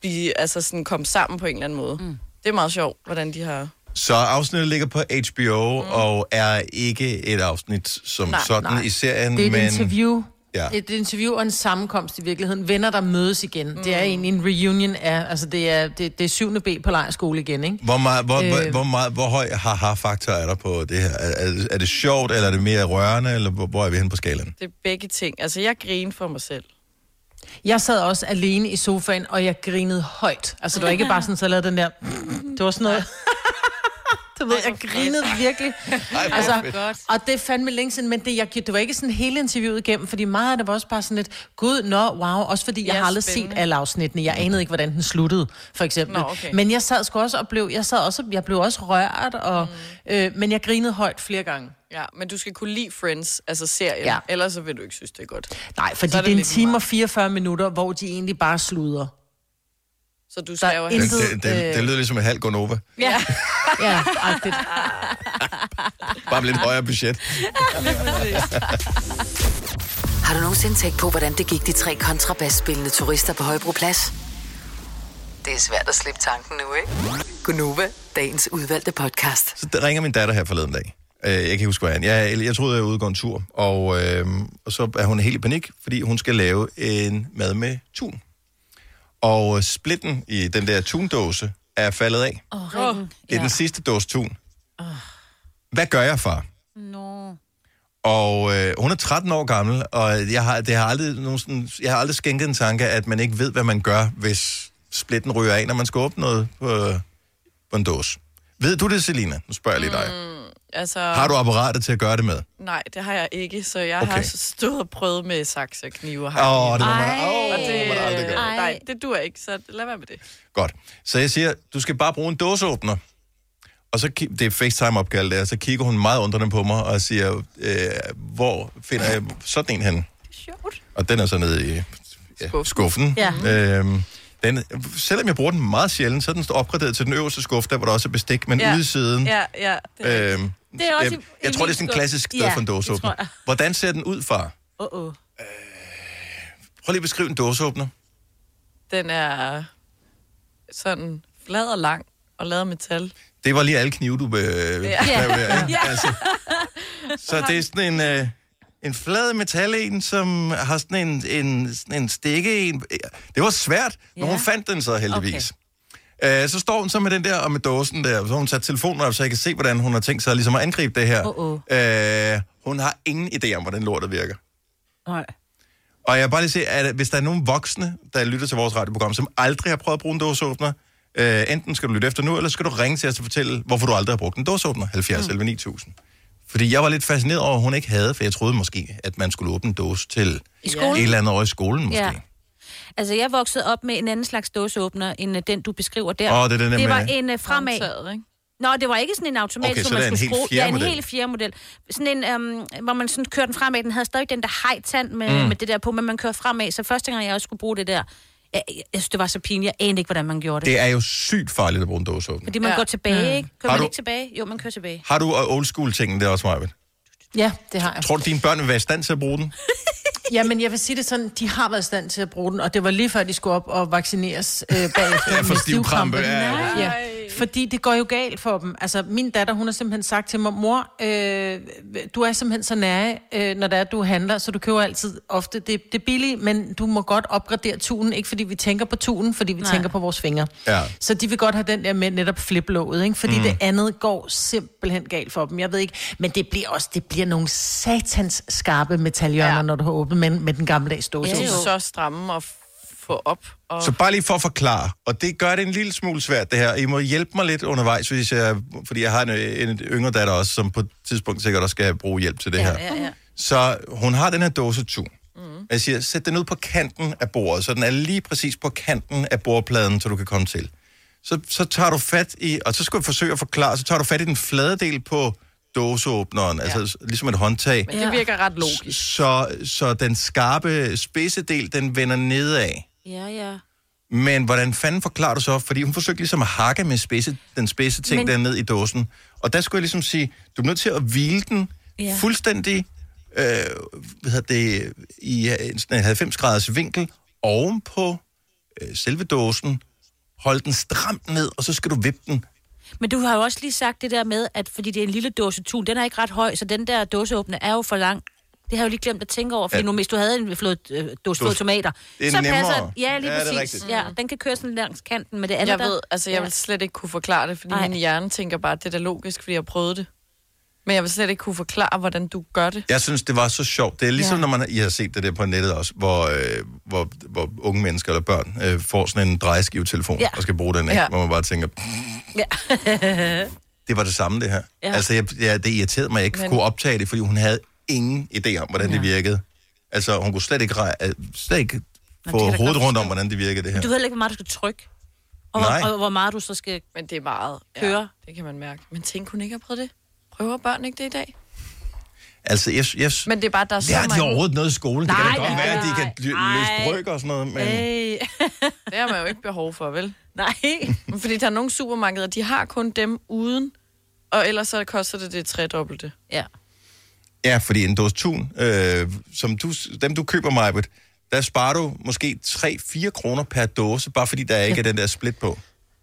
blive, altså sådan, komme sammen på en eller anden måde. Mm. Det er meget sjovt, hvordan de har... Så afsnittet ligger på HBO, mm. og er ikke et afsnit som Nej, sådan nej. i serien, Det er et men... interview. Ja. Et interview og en sammenkomst i virkeligheden. Venner, der mødes igen. Mm. Det er egentlig en reunion af, altså det er, det, det er 7. B på lejrskole igen, ikke? Hvor, meget, hvor, øh... Øh. hvor, meget, hvor høj haha-faktor er der på det her? Er, er, er det sjovt, eller er det mere rørende, eller hvor, hvor er vi henne på skalaen? Det er begge ting. Altså, jeg griner for mig selv. Jeg sad også alene i sofaen, og jeg grinede højt. Altså, det var ikke bare sådan, så jeg lavede den der... Det var sådan noget... (laughs) Du ved, jeg grinede virkelig. Ej, Altså, og det er fandme længe siden, men det, jeg, det var ikke sådan hele interviewet igennem, fordi meget af det var også bare sådan lidt, gud, nå, wow, også fordi jeg Ja, har aldrig spændende. set alle afsnittene. Jeg anede ikke, hvordan den sluttede, for eksempel. Nå, okay. Men jeg sad sgu også og blev, jeg sad også, jeg blev også rørt, og, mm. øh, men jeg grinede højt flere gange. Ja, men du skal kunne lide Friends, altså serien, Ja. ellers så vil du ikke synes, det er godt. Nej, fordi Så er det, det er en time meget. og 44 minutter, hvor de egentlig bare sluder. Så du skal er jo have... Det, det, det, det lyder ligesom et halvt Gonova. Ja, (laughs) Ja, agtigt. Bare med lidt højere budget. Har du nogensinde tænkt på, hvordan det gik de tre kontrabasspillende turister på Højbroplads? Det er svært at slippe tanken nu, ikke? Gunova, dagens udvalgte podcast. Så der ringer min datter her forleden dag. Øh, Jeg kan ikke huske, hvad han. Jeg, jeg troede, jeg var ude og gå en tur. Og, øh, og så er hun helt i panik, fordi hun skal lave en mad med tun. Og splitten i den der tundåse er faldet af. Åh, ringen. Det er den sidste dåse tun. Hvad gør jeg, far? Nå. Og øh, hun er 13 år gammel, og jeg har, det har aldrig, nogen sådan, jeg har aldrig skænket en tanke, at man ikke ved, hvad man gør, hvis splitten ryger af, når man skal åbne noget på, på en dåse. Ved du det, Selina? Nu spørger jeg lige dig. Altså... Har du apparatet til at gøre det med? Nej, det har jeg ikke, så jeg Okay. har stået og prøvet med sakse og knive og Åh, oh, det må man, Ej. oh, og det, man aldrig gøre. nej, det dur ikke, så lad være med det. Godt. Så jeg siger, du skal bare bruge en dåseåbner. Og så, det er FaceTime-opkald der, så kigger hun meget undrende på mig og siger, øh, hvor finder jeg sådan en hen? Sjovt. Og den er så nede i ja, Skuffen. skuffen. Ja. Øhm, den, selvom jeg bruger den meget sjældent, så er den opgraderet til den øverste skuffe, der hvor der også er bestik, men Ja. ude i siden. Ja, ja. Det er Øhm, Det er også jeg, jeg tror, det er sådan en klassisk sted Ja, for en dåseåbner. Hvordan ser den ud, far? Åh, åh. Prøv lige at beskrive en dåseåbner. Den er sådan flad og lang og lavet af metal. Det var lige alle knive, du øh, Ja. ikke? (laughs) Altså, (laughs) så det er sådan en, øh, en flad metal en, som har sådan en, en, en stikke en. Det var svært, men Ja. hun fandt den så heldigvis. Øh, så står hun så med den der og med dåsen der, så har hun sat telefonen op, så jeg kan se, hvordan hun har tænkt sig ligesom at angribe det her. Uh-oh. Øh, hun har ingen idé om, hvordan lortet virker. Nej. Og jeg vil bare lige se, at hvis der er nogen voksne, der lytter til vores radioprogram, som aldrig har prøvet at bruge en dåseåbner, øh, enten skal du lytte efter nu, eller skal du ringe til os og fortælle, hvorfor du aldrig har brugt en dåseåbner. 70 11 9000. Fordi jeg var lidt fascineret over, at hun ikke havde, for jeg troede måske, at man skulle åbne en dåse til I skolen? et eller andet år i skolen måske. Ja. Altså, jeg voksede op med en anden slags dåseåbner, end øh, den, du beskriver der. Åh, det er den der det var en uh, fremad. Håndtaget, ikke? Nå, det var ikke sådan en automat, Okay, som så man det er en skulle helt skrue. Ja, en model. helt fjerde model. Sådan en, um, hvor man sådan kørte den fremad. Den havde stadig den der hejtand med, mm. med det der på, men man kørte fremad. Så første gang, jeg også skulle bruge det der, jeg, jeg, synes, det var så pinligt. Jeg anede ikke, hvordan man gjorde det. Det er jo sygt farligt at bruge en dåseåbner. Fordi man Ja. går tilbage, ikke? Kører Har man du- ikke tilbage? Jo, man kører tilbage. Har du øh, old school tingen der også, Marvind? Ja, det har jeg. Tror du, dine børn vil være i stand til at bruge den? (laughs) Ja, men jeg vil sige det sådan, de har været i stand til at bruge den, og det var lige før, de skulle op og vaccineres øh, bagefter. (laughs) Ja, for med stivkrampe, ja, ja. ja. Fordi det går jo galt for dem. Altså, min datter, hun har simpelthen sagt til mig, mor, øh, du er simpelthen så nære, øh, når det er, du handler, så du køber altid ofte. Det, det billigt, men du må godt opgradere tunen, ikke fordi vi tænker på tunen, fordi vi Nej. tænker på vores fingre. Ja. Så de vil godt have den der med netop fliplåget, ikke? Fordi mm. det andet går simpelthen galt for dem. Jeg ved ikke, men det bliver også, det bliver nogle satans skarpe metalhjørner, ja. Når du har åbnet med, med den gammeldags dåse. De Ja, er jo. så stramme f- få op. Og... Så bare lige for at forklare, og det gør det en lille smule svært det her. I må hjælpe mig lidt undervejs, hvis jeg, fordi jeg har en, en yngre datter også, som på et tidspunkt sikkert også skal bruge hjælp til det her. Ja, ja. Så hun har den her dåse tun. Mm. Jeg siger, sæt den ud på kanten af bordet, så den er lige præcis på kanten af bordpladen, så du kan komme til. Så, så tager du fat i, og så skal du forsøge at forklare, så tager du fat i den flade del på dåseåbneren, ja. altså ligesom et håndtag. Men det virker ret logisk. Så, så den skarpe spidse del, den vender nedad. Ja, ja. Men hvordan fanden forklarer du så? Fordi hun forsøgte ligesom at hakke med spidse, den spidse ting Men- Men... der ned i dåsen. Og der skulle jeg ligesom sige, du er nødt til at hvile den Ja. fuldstændig øh, hvad hedder det, i en sådan en 90 graders vinkel oven på øh, selve dåsen. Hold den stramt ned, og så skal du vippe den. Men du har jo også lige sagt det der med, at fordi det er en lille dåse tun, den er ikke ret høj, så den der dåseåbner er jo for lang. Det har jeg jo lige glemt at tænke over, fordi Ja. ja. nu hvis du havde en flod, øh, dåse flod tomater, Det er så nemmere. passer Ja, lige Ja, præcis. Ja, den kan køre sådan langs kanten med det andet Jeg der. ved, altså jeg vil slet ikke kunne forklare det, fordi Nej. min hjerne tænker bare, at det er da logisk, fordi jeg har prøvet det. Men jeg vil slet ikke kunne forklare, hvordan du gør det. Jeg synes, det var så sjovt. Det er ligesom, Ja. ja. når man, I har set det der på nettet også, hvor, øh, hvor, hvor unge mennesker eller børn øh, får sådan en drejeskivetelefon Ja. ja. og skal bruge den, ikke? Ja. Ja. hvor man bare tænker, Ja. (laughs) det var det samme det her. Ja. Ja. Altså, jeg, jeg, det irriterede mig, at jeg ikke Men... kunne optage det, fordi hun havde ingen idé om, hvordan ja. det virkede. Altså, hun kunne slet ikke, slet ikke Nå, få det da hovedet rundt om, hvordan det virkede, det her. Du ved heller ikke, hvor meget du skal trykke. Og, Nej. hvor, og hvor meget du så skal... Men det er meget. Køre. Ja, det kan man mærke. Men tænk, hun ikke har prøvet det. Prøver børn ikke det i dag? Altså, jeg, jeg, Men det er bare, der er så det har de mange... overhovedet noget i skolen. det Nej, kan da godt det være, at de kan Ej. løse bryg og sådan noget, men... Hey. (laughs) Det har man jo ikke behov for, vel? Nej. Fordi der er nogle supermarkeder, de har kun dem uden, og ellers så koster det det tredobbelte. Ja. Ja, fordi en dåse tun, øh, som du, dem du køber, Majbet, der sparer du måske 3-4 kroner per dåse, bare fordi der ikke er den der split på.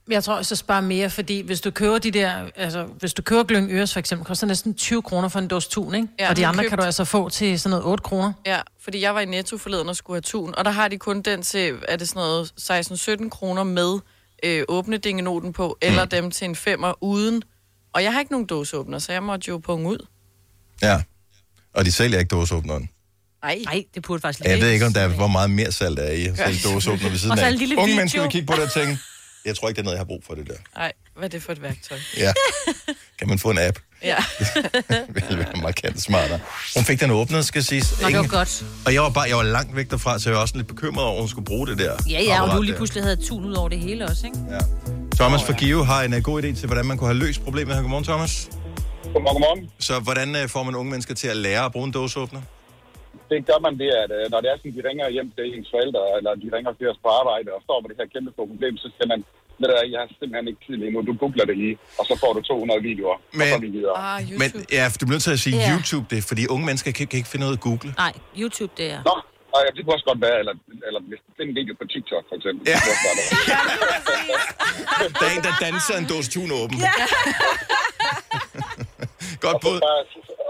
Jeg tror, så sparer mere, fordi hvis du køber de der, altså hvis du køber Gløng Øres for eksempel, koster næsten 20 kroner for en dåse tun, ikke? Ja, og de andre købt- kan du altså få til sådan noget 8 kroner. Ja, fordi jeg var i Netto forleden og skulle have tun, og der har de kun den til, er det sådan noget 16-17 kroner med øh, åbnedingenoten på, eller dem til en femmer uden. Og jeg har ikke nogen dåseåbner, så jeg måtte jo punge ud. Ja. Og de sælger ikke dåseåbneren. Nej. Nej, det burde faktisk Ja, jeg ved ikke, om der er, hvor meget mere salt der er i at sælge dåseåbner ved siden Og så af. en lille Unge video. mennesker vil kigge på det og tænke, jeg tror ikke, det er noget, jeg har brug for det der. Nej, hvad er det for et værktøj? Ja. Kan man få en app? (laughs) Ja. (laughs) Det ville være markant smartere. Hun fik den åbnet, skal siges. Nå, det var godt. Og jeg var, bare, jeg var langt væk derfra, så jeg var også lidt bekymret over, at hun skulle bruge det der. Ja, ja, og apparat du lige der. pludselig havde tun ud over det hele også, ikke? Ja. Thomas fra Give har en uh, god idé til, hvordan man kunne have løst problemet her. Godmorgen, Thomas. Godmorgen, godmorgen. Så hvordan uh, får man unge mennesker til at lære at bruge en dåseåbner? Det gør man ved, at øh, når det er sådan, de ringer hjem til ens forældre, eller de ringer til os på arbejde, og står med det her kæmpe store problem, så skal man, ved du hvad, jeg har simpelthen ikke tid lige nu, du googler det i, og så får du 200 videoer, og så er vi videre. Ah, YouTube. Men ja, du bliver nødt til at sige yeah. YouTube det, fordi unge mennesker kan, kan ikke finde af at google. Nej, YouTube det er. Nå, og ja, det kunne også godt være, eller, eller hvis du finder en video på TikTok, for eksempel. Ja. Det kunne også være det. (laughs) Der er en, der danser en dåse tun åben. Ja. (laughs) Godt Og bud. bare,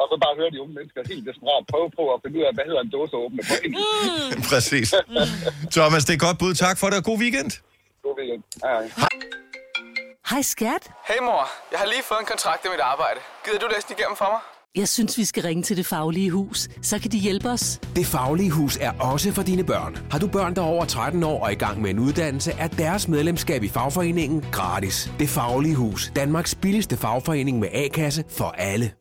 og så bare høre de unge mennesker helt desperat prøve på at finde ud af, hvad hedder en dåse åbne på engelsk. (laughs) Præcis. Thomas, det er godt bud. Tak for det, og god weekend. God weekend. Hej, hej. Hej skat. Hey mor, jeg har lige fået en kontrakt i mit arbejde. Gider du læse den igennem for mig? Jeg synes, vi skal ringe til Det Faglige Hus. Så kan de hjælpe os. Det Faglige Hus er også for dine børn. Har du børn, der er over 13 år og i gang med en uddannelse, er deres medlemskab i fagforeningen gratis. Det Faglige Hus. Danmarks billigste fagforening med A-kasse for alle.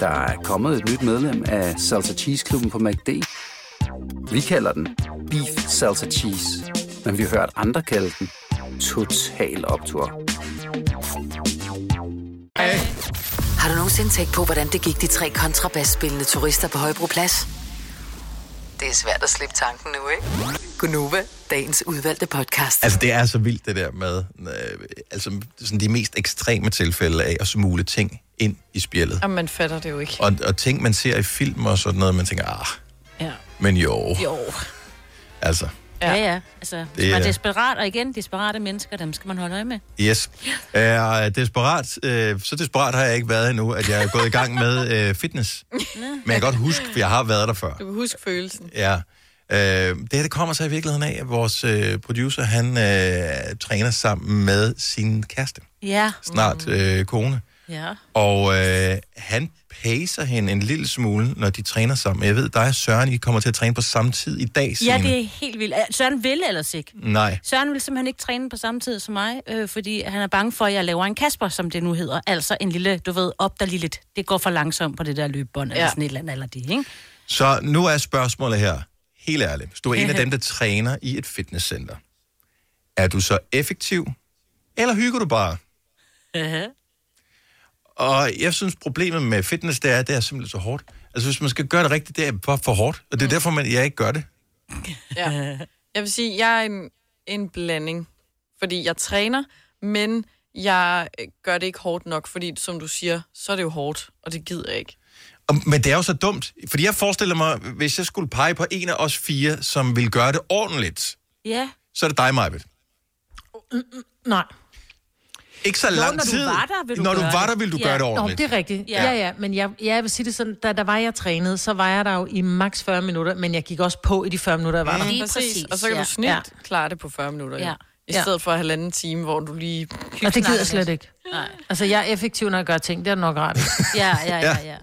Der er kommet et nyt medlem af Salsa Cheese Klubben på MACD. Vi kalder den Beef Salsa Cheese, men vi har hørt andre kalde den Total Optor. Har du nogensinde tænkt på, hvordan det gik de tre kontrabasspillende turister på Højbroplads? Det er svært at slippe tanken nu, ikke? Gunova, dagens udvalgte podcast. Altså, det er så vildt, det der med, øh, altså, sådan de mest ekstreme tilfælde af at smule ting ind i spjældet. Jamen, man fatter det jo ikke. Og, og ting, man ser i film og sådan noget, man tænker, ah, Ja. men jo. Jo. Altså, Ja, ja. Altså, hvis Det man er er- desperat, og igen, desperate mennesker, dem skal man holde øje med. yes. Er desperat, øh, så desperat har jeg ikke været endnu, at jeg er gået i gang med øh, fitness. (laughs) Men jeg kan godt huske, for jeg har været der før. Du kan huske følelsen. Ja. Øh, det her det kommer så i virkeligheden af, at vores øh, producer, han øh, træner sammen med sin kæreste. Ja. Snart øh, kone. Ja. Og øh, han pacer hende en lille smule, når de træner sammen. Jeg ved, dig og Søren, I kommer til at træne på samme tid i dag, Ja, Signe. det er helt vildt. Søren vil ellers ikke. Nej. Søren vil simpelthen ikke træne på samme tid som mig, øh, fordi han er bange for, at jeg laver en Kasper, som det nu hedder. Altså en lille, du ved, op der lige lidt. Det går for langsomt på det der løbebånd, ja. eller Ja. sådan et eller andet, eller det, ikke? Så nu er spørgsmålet her, helt ærligt. Hvis du er en af (laughs) dem, der træner i et fitnesscenter, er du så effektiv, eller hygger du bare? Og jeg synes, problemet med fitness, det er, det er simpelthen så hårdt. Altså, hvis man skal gøre det rigtigt, det er bare for hårdt. Og det er derfor, man, jeg ikke gør det. Ja. Jeg vil sige, jeg er en, en blanding. Fordi jeg træner, men jeg gør det ikke hårdt nok, fordi som du siger, så er det jo hårdt, og det gider jeg ikke. Og, men det er jo så dumt. Fordi jeg forestiller mig, hvis jeg skulle pege på en af os fire, som vil gøre det ordentligt, Ja. så er det dig, Majbet. Nej. Ikke så Nå, lang når du tid. var der, vil du når du gøre var det. der, vil du ja. gøre det Nå, ordentligt. det er rigtigt. Ja, ja, ja. men jeg, jeg vil sige det sådan, da der var jeg trænede, så var jeg der jo i maks 40 minutter, men jeg gik også på i de 40 minutter, jeg var der. Lige præcis. Og så kan ja. du snit Ja. klare det på 40 minutter. Ja. Ja. I Ja. stedet for halvanden time, hvor du lige... Og det gider jeg slet ikke. Nej. Altså, jeg er effektiv, når jeg gør ting. Det er nok ret. (laughs) Ja, ja, ja, ja.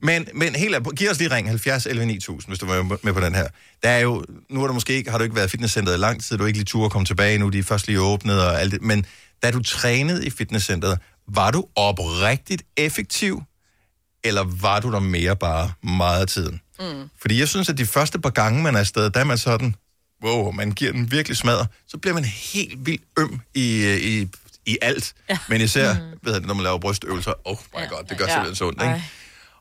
Men, men helt ærligt, giv os lige ring 70 11 9000, hvis du var med på den her. Der er jo, nu har du måske ikke, har du ikke været i fitnesscenteret i lang tid, du er ikke lige tur at komme tilbage nu, de er først lige åbnet og alt det. Men da du trænede i fitnesscenteret, var du oprigtigt effektiv, eller var du der mere bare meget af tiden? Mm. Fordi jeg synes, at de første par gange, man er afsted, der er man sådan, wow, man giver den virkelig smadret, så bliver man helt vildt øm i, i, i alt. Ja. Men især, mm. ved jeg, når man laver brystøvelser, oh my ja. god, det gør Ja. simpelthen så ondt, ikke? Ej.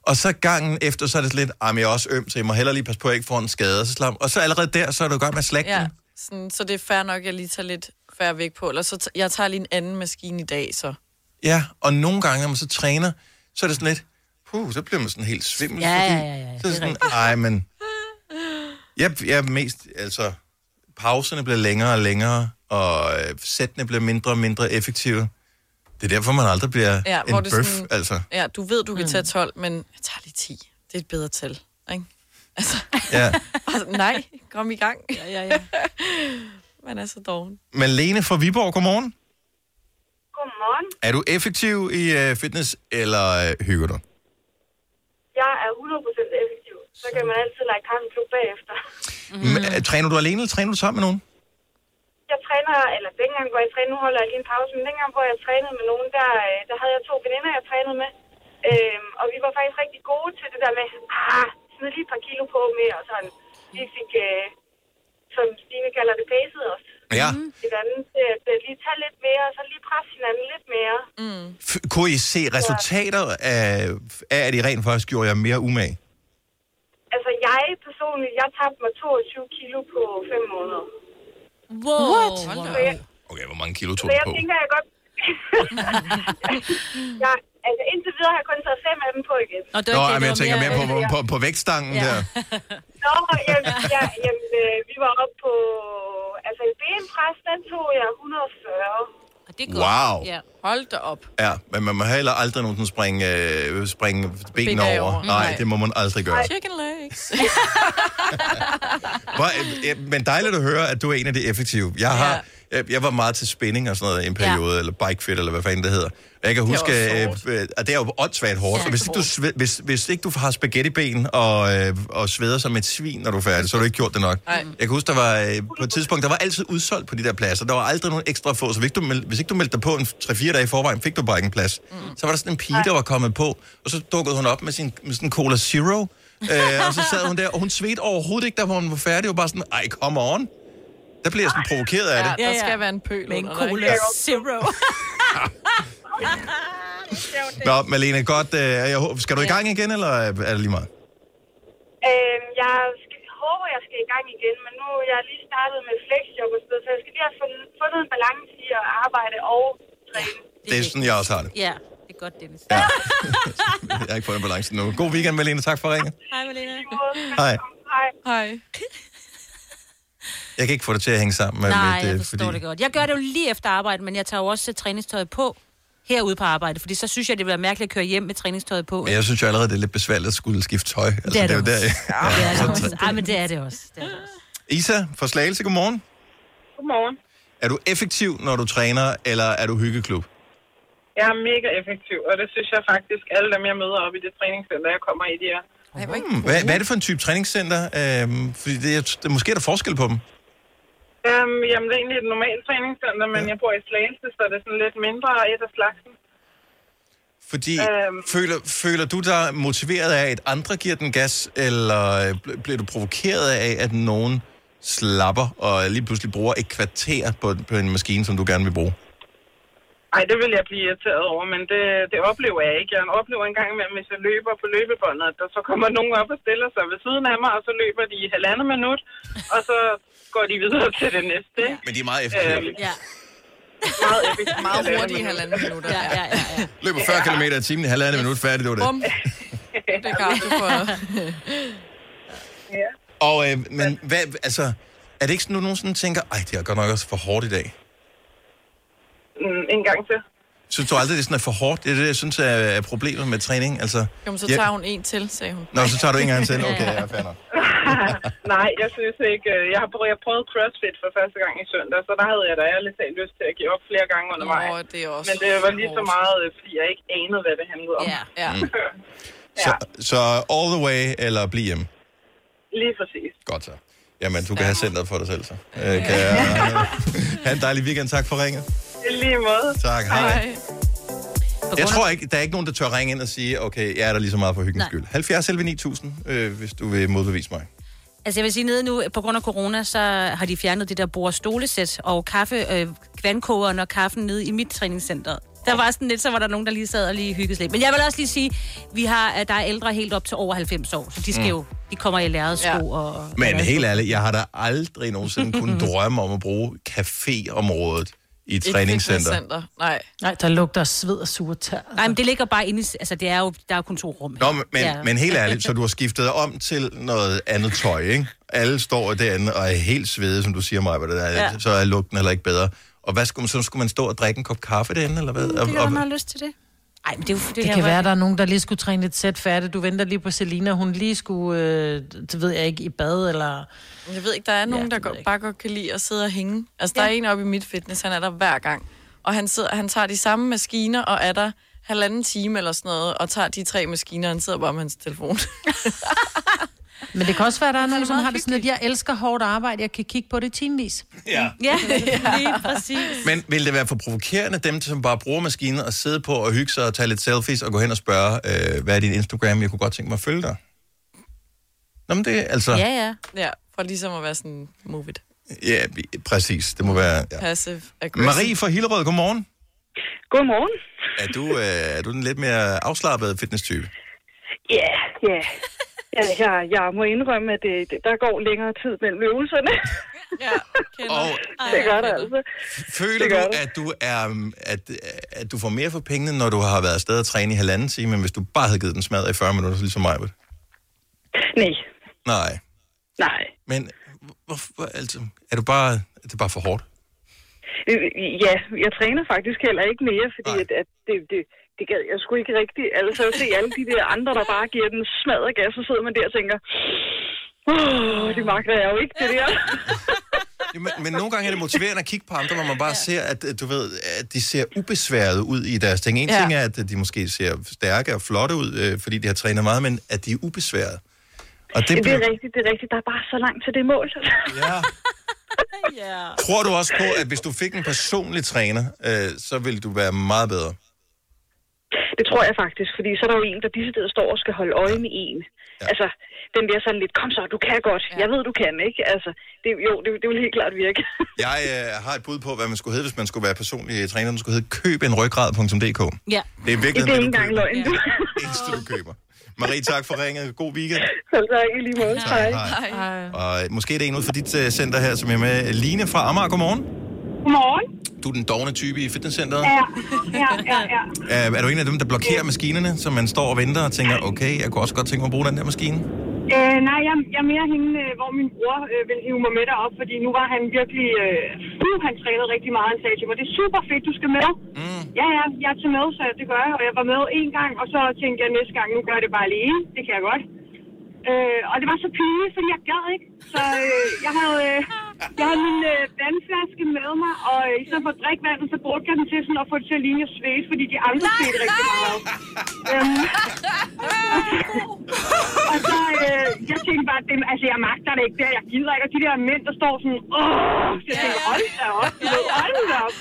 Og så gangen efter, så er det lidt, ah, men jeg er også øm, så jeg må hellere lige passe på, at jeg ikke får en skade. Så slap. Og så allerede der, så er du godt med at slække Ja, sådan, så det er fair nok, at jeg lige tager lidt færre væk på. Eller så t- jeg tager lige en anden maskine i dag, så. Ja, og nogle gange, når man så træner, så er det sådan lidt, puh, så bliver man sådan helt svimmel. Ja, fordi- ja, ja, ja, Så er det sådan, ej, men... Jeg, jeg er mest, altså, pauserne bliver længere og længere, og øh, sættene bliver mindre og mindre effektive. Det er derfor, man aldrig bliver Ja, en hvor det bøf, sådan- altså. Ja, du ved, du kan tage 12, men jeg tager lige 10. Det er et bedre tal, ikke? Altså, Ja. (laughs) altså nej, kom i gang. Ja, ja, ja. Man er så doven. Malene fra Viborg, godmorgen. Godmorgen. Er du effektiv i øh, fitness, eller øh, hygger du? Jeg er 100% effektiv. Så kan man altid lege klub bagefter. Mm. Træner du alene, eller træner du sammen med nogen? Jeg træner, eller dengang, hvor jeg trænede, nu holder jeg lige en pause, men dengang, hvor jeg trænede med nogen, der, øh, der havde jeg to veninder, jeg trænede med. Øhm, og vi var faktisk rigtig gode til det der med, ah, smid lige et par kilo på med, og sådan. Vi fik, øh, som Stine kalder det, pacet os. Ja. Hinanden til at øh, lige tage lidt mere, og så lige presse hinanden lidt mere. Mm. F- kunne I se resultater af, af, at I rent faktisk gjorde jer mere umage? Altså, jeg personligt, jeg tabte mig 22 kilo på 5 måneder. Wow. What? Jeg, Okay, hvor mange kilo tog du jeg på? tænker, jeg godt... (laughs) (laughs) jeg, altså, indtil videre har jeg kun taget fem af dem på igen. Nå, Nå, jamen, jeg tænker mere på, på, på, på vægtstangen Ja. der. Nå, jamen, ja, jamen øh, vi var oppe på... Altså, en benpres, den tog jeg 140. Det er godt. Wow. Ja. Hold da op. Ja, men man må heller aldrig nogensinde springe, øh, springe benene Ben over. over. Nej, Nej. det må man aldrig gøre. Chicken legs. (laughs) Hvor, øh, men dejligt at høre, at du er en af de effektive. Jeg har, Jeg, jeg var meget til spinning og sådan noget i en periode, ja. eller bike fit, eller hvad fanden det hedder. Og Jeg kan huske, Det øh, at det er jo åndssvagt hårdt. Ja, Ja, hvis, ikke du, hvis, hvis ikke du har spaghettiben og, øh, og sveder som et svin, når du er færdig, så har du ikke gjort det nok. Nej. Jeg kan huske, der var øh, på et tidspunkt, der var altid udsolgt på de der pladser. Der var aldrig nogen ekstra få, så hvis, du hvis ikke du meldte dig på en 3-4 dage i forvejen, fik du bare ikke en plads. Mm. Så var der sådan en pige, der var kommet på, og så dukkede hun op med sin med sådan en Cola Zero, øh, og så sad hun der, og hun svedte overhovedet ikke, da hun var færdig. Hun var bare sådan, ej, come on. Der blev jeg sådan provokeret af det. Ja, der skal være en pøl Med en under, cola ikke? zero. (laughs) Nå, Malene, godt. Øh, jeg, håber- skal du i gang igen, eller er det lige meget? Øhm, jeg skal, håber, jeg skal i gang igen, men nu er jeg lige startet med flexjob og sådan noget, så jeg skal lige have fundet, fundet en balance i at arbejde og træne. Det er sådan, jeg også har det. Ja, det er godt, Dennis. Jeg har ikke fundet balance nu. God weekend, Malene. Tak for ringen. Hej, Malene. Hej. Hej. Hej. (laughs) Jeg kan ikke få det til at hænge sammen med Nej, mit... jeg øh, forstår det godt. Jeg gør det jo lige efter arbejde, men jeg tager jo også træningstøjet på herude på arbejde, fordi så synes jeg, det bliver mærkeligt at køre hjem med træningstøjet på. Men jeg synes jo allerede, det er lidt besværligt at skulle skifte tøj. Altså, Det er det jo der, Ja, det er det (laughs) også. Ej, men det er det også. Det er det også. Isa fra Slagelse, godmorgen. Godmorgen. Er du effektiv, når du træner, eller er du hyggeklub? Jeg er mega effektiv, og det synes jeg faktisk, alle dem, jeg møder op i det træningscenter, jeg kommer i, de er. Hmm, hvad, hvad er det for en type træningscenter? Øhm, fordi det er, det, måske er der forskel på dem. Um, jamen, det er egentlig et normalt træningscenter, men jeg bor i Slagelse, så det er sådan lidt mindre et af slagsen. Fordi Øhm. føler, føler du dig motiveret af, at andre giver den gas, eller øh, bl- bliver du provokeret af, at nogen slapper og lige pludselig bruger et kvarter på, på en maskine, som du gerne vil bruge? Ej, det vil jeg blive irriteret over, men det, det oplever jeg ikke. Jeg oplever en gang imellem, hvis jeg løber på løbebåndet, at der så kommer nogen op og stiller sig ved siden af mig, og så løber de i halvandet minut, og så går de videre til det næste. ikke? Men de er meget effektive. Øhm, ja. Meget effektivt. Meget hurtigt i halvanden minutter. Ja, ja, ja. ja. Løber 40 km i timen i halvandet minut færdig, det var det. Bum. Det er du for. ja. Og, øh, men hvad, altså, er det ikke sådan, at du nogensinde tænker, ej, det er godt nok også for hårdt i dag? Mm, en gang til. Synes du aldrig, det er sådan er for hårdt? Det er det, jeg synes er, er problemet med træning. Altså, Jo, men så ja- tager hun en til, sagde hun. Nå, så tager du en gang til. Okay, ja, fair nok. (laughs) Nej, jeg synes ikke. øh, Jeg har prøvet, jeg prøvede CrossFit for første gang i søndag, så der havde jeg da ærligt talt lyst til at give op flere gange undervejs. Nå, det er også Men det var lige så meget, øh, fordi jeg ikke anede, hvad det handlede om. Ja. Ja. Mm. (laughs) Så, så all the way, eller bliv hjemme? Lige præcis. Godt så. Jamen, du kan have centret for dig selv, så. Øh, kan jeg, (laughs) have en dejlig weekend. Tak for ringet. Lige måde. Tak, hej. Jeg tror ikke, der er ikke nogen, der tør ringe ind og sige, okay, jeg er der lige så meget for hyggens Nej. skyld. 70 11 9000, øh, hvis du vil modbevise mig. Altså jeg vil sige, nede nu, på grund af corona, så har de fjernet det der bord- og stolesæt og kaffe, øh, vandkogeren og kaffen nede i mit træningscenter. Der var sådan lidt, så var der nogen, der lige sad og lige hyggede lidt. Men jeg vil også lige sige, vi har, at der er ældre helt op til over 90 år, så de skal Mm. jo, de kommer i lærrede sko Ja. og... Men helt ærligt, jeg har da aldrig nogensinde kunnet (laughs) drømme om at bruge caféområdet i et træningscenter. Nej. Nej, der lugter sved og sure tær. Nej, men det ligger bare inde i... Altså, det er jo, der er jo kun to rum. Nå, men, Ja. men helt ærligt, så du har skiftet om til noget andet tøj, ikke? Alle står derinde og er helt svede, som du siger mig, det der, Ja. så er lugten heller ikke bedre. Og hvad skulle man, så skulle man stå og drikke en kop kaffe derinde, eller hvad? Det og, kan og, man have lyst til det. Ej, men det er jo... Det, Det her kan var- være, der er nogen, der lige skulle træne lidt sæt færdigt. Du venter lige på Selina, hun lige skulle, øh, det ved jeg ikke, i bad, eller... Jeg ved ikke, der er nogen, der går, bare godt kan lide at sidde og hænge. Altså, der er en oppe i mit fitness, han er der hver gang. Og han, sidder, han tager de samme maskiner og er der halvanden time eller sådan noget, og tager de tre maskiner, og han sidder bare med hans telefon. (laughs) Men det kan også være, at der er nogen, som har det sådan, at jeg elsker hårdt arbejde, jeg kan kigge på det timevis. Ja. (laughs) Ja, lige præcis. Men vil det være for provokerende, dem som bare bruger maskinen og sidde på og hygge sig og tage lidt selfies og gå hen og spørge, øh, hvad er din Instagram? Jeg kunne godt tænke mig at følge dig. Nå, men det er altså... Ja, ja. ja, for ligesom at være sådan, move it. Ja, præcis. Det må være... Ja. Passive aggressive. Marie fra Hillerød, godmorgen. Godmorgen. Er du, øh, er du den lidt mere afslappede fitness-type? Ja, ja. Ja, jeg, jeg må indrømme, at det, det, der går længere tid mellem øvelserne. Ja, (laughs) Og det gør det altså. føler Det du, at du, er, at, at du får mere for pengene, når du har været afsted og træne i halvanden time, men hvis du bare havde givet den smadret i 40 minutter, ligesom mig? Nej, Nej. nej. Men hvorfor, altså, er, du bare, er det bare for hårdt? Øh, Ja, jeg træner faktisk heller ikke mere, fordi at, at det, det, det gad jeg sgu ikke rigtigt. Altså at se alle de der andre, der bare giver den smadret gas, så sidder man der og tænker, åh, det magter jeg jo ikke, det der. (laughs) Men, men nogle gange er det motiverende at kigge på andre, hvor man bare ser, at øh, du ved, at de ser ubesværet ud i deres ting. En Ja. ja. ting er, at de måske ser stærke og flotte ud, øh, fordi de har trænet meget, men at de er ubesværet. Og det, Det, det bliver, er rigtigt, det er rigtigt. Der er bare så langt til det mål. (laughs) Ja. tror du også på, at hvis du fik en personlig træner, øh, så ville du være meget bedre? Det tror jeg faktisk, fordi så er der jo en, der disse steder står og skal holde øje med en. Ja. Altså, den bliver sådan lidt, kom så, du kan godt. Ja. Jeg ved, du kan, ikke? Altså, det, jo, det, det vil helt klart virke. (laughs) Jeg øh, har et bud på, hvad man skulle hedde, hvis man skulle være personlig træner. Man skulle hedde købenryggrad.dk. Ja. Det er virkelig det er ikke engang løgn, du. det eneste, du køber. Marie, tak for ringet. God weekend. Selv tak, i lige måde. Hej. Hej. Og øh, måske er det en ud for dit uh, center her, som er med. Line fra Amager, godmorgen. Godmorgen. Du er den dogne type i fitnesscenteret. Ja, ja, ja, ja. Er, er du en af dem, der blokerer maskinerne, så man står og venter og tænker, okay, jeg kunne også godt tænke mig at bruge den der maskine? Øh, nej, jeg, jeg er mere hende, øh, hvor min bror øh, vil hive mig med derop, fordi nu var han virkelig... Øh, uh, han trænede rigtig meget. Han sagde til mig, det er super fedt, du skal med. Mm. Ja, ja, jeg er til med, så det gør jeg. Og jeg var med en gang, og så tænkte jeg næste gang, nu gør jeg det bare alene. Det kan jeg godt. Øh, og det var så pinligt, fordi jeg gad ikke. Så øh, jeg havde, øh, jeg havde min øh, vandflaske med mig, og øh, i stedet for at drikke vandet, så brugte jeg den til sådan at få det til at ligne at svæse, fordi de andre svedte rigtig meget. Øhm, og så, øh, jeg tænkte bare, det, altså jeg magter det ikke der, jeg gider ikke. Og de der mænd, der står sådan, åh, så jeg tænkte, hold da op, hold da op.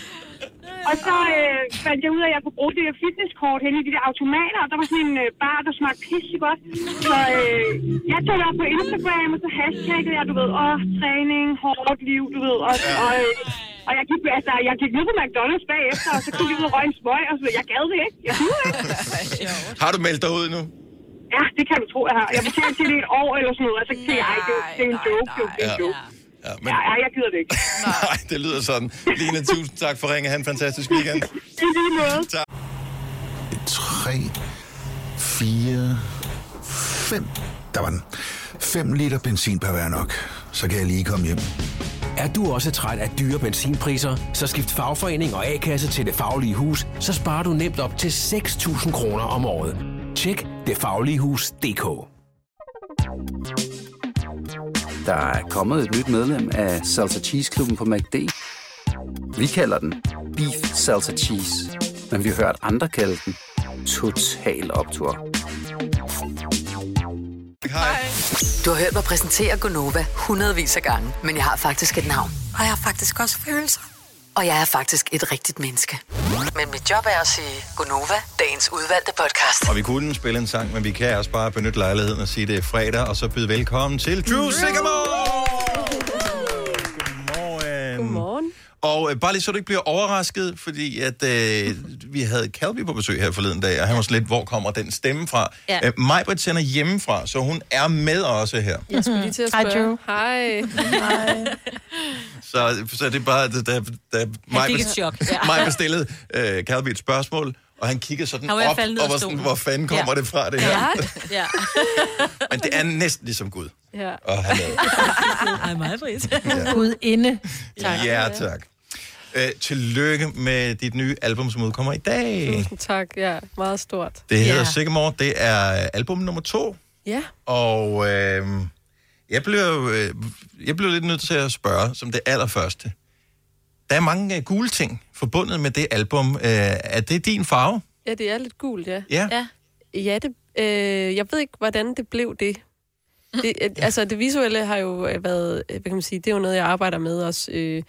Og så øh, fandt jeg ud af, at jeg kunne bruge det der fitnesskort hen i de der automater, og der var sådan en øh, bar, der smagte pisse godt. Så øh, jeg tog det op på Instagram, og så hashtaggede jeg, du ved, åh, træning, hårdt liv, du ved, og, og, øh, og jeg gik, altså, jeg gik ned på McDonald's bagefter, og så gik jeg ud og røg en smøg, og så jeg gad det ikke. Jeg gider ikke. Har du meldt dig ud nu? Ja, det kan du tro, jeg har. Jeg betalte til det et år eller sådan noget, og så tænkte jeg, det, er- det er en joke, det er- det er en joke. Ja, men... Ja, ja, jeg gider det ikke. (laughs) Nej, det lyder sådan. Line, tusind tak for ringe. Ha' en fantastisk weekend. (laughs) I lige måde. (laughs) Tak. 3, 4, 5. Der var den. 5 liter benzin per hver nok. Så kan jeg lige komme hjem. Er du også træt af dyre benzinpriser, så skift fagforening og A-kasse til Det Faglige Hus, så sparer du nemt op til 6.000 kroner om året. Tjek detfagligehus.dk Der er kommet et nyt medlem af Salsa Cheese Klubben på MACD. Vi kalder den Beef Salsa Cheese, men vi har hørt andre kalde den Total Optor. Du har hørt mig præsentere Gonova hundredvis af gange, men jeg har faktisk et navn. Og jeg har faktisk også følelser. Og jeg er faktisk et rigtigt menneske. Men mit job er at sige Gonova, dagens udvalgte podcast. Og vi kunne spille en sang, men vi kan også bare benytte lejligheden og sige, det er fredag, og så byde velkommen til Drew Sigamore! Og øh, bare lige så du ikke bliver overrasket, fordi at øh, vi havde Calvi på besøg her forleden dag, og han var sådan lidt, hvor kommer den stemme fra? Ja. Øh, Majbrit sender hjemmefra, så hun er med også her. Jeg skulle lige til at Hej, spørge. Drew. Hej. Hej. (laughs) Så, så det er bare, da, da, da Maj fik et bes- chok, ja. (laughs) Maj bestillede øh, Calvi et spørgsmål, og han kiggede sådan Han var op, og var sådan, hvor fanden kommer Ja. det fra, det her? Ja. (laughs) ja. Men det er næsten ligesom Gud. Ja. Og han er Ej, meget frit. Gud inde. Tak. Ja, tak. Øh, tillykke med dit nye album, som udkommer i dag. Tusind tak. Ja, meget stort. Det hedder ja. Sycamore. Det er album nummer to. Ja. Og øh, jeg, blev, øh, jeg blev lidt nødt til at spørge, som det allerførste. Der er mange øh, gule ting forbundet med det album. Øh, er det din farve? Ja, det er lidt gult, ja. Ja. Ja, ja det, øh, jeg ved ikke, hvordan det blev det. det øh, altså, det visuelle har jo øh, været, øh, hvad kan man sige, det er jo noget, jeg arbejder med også, øh,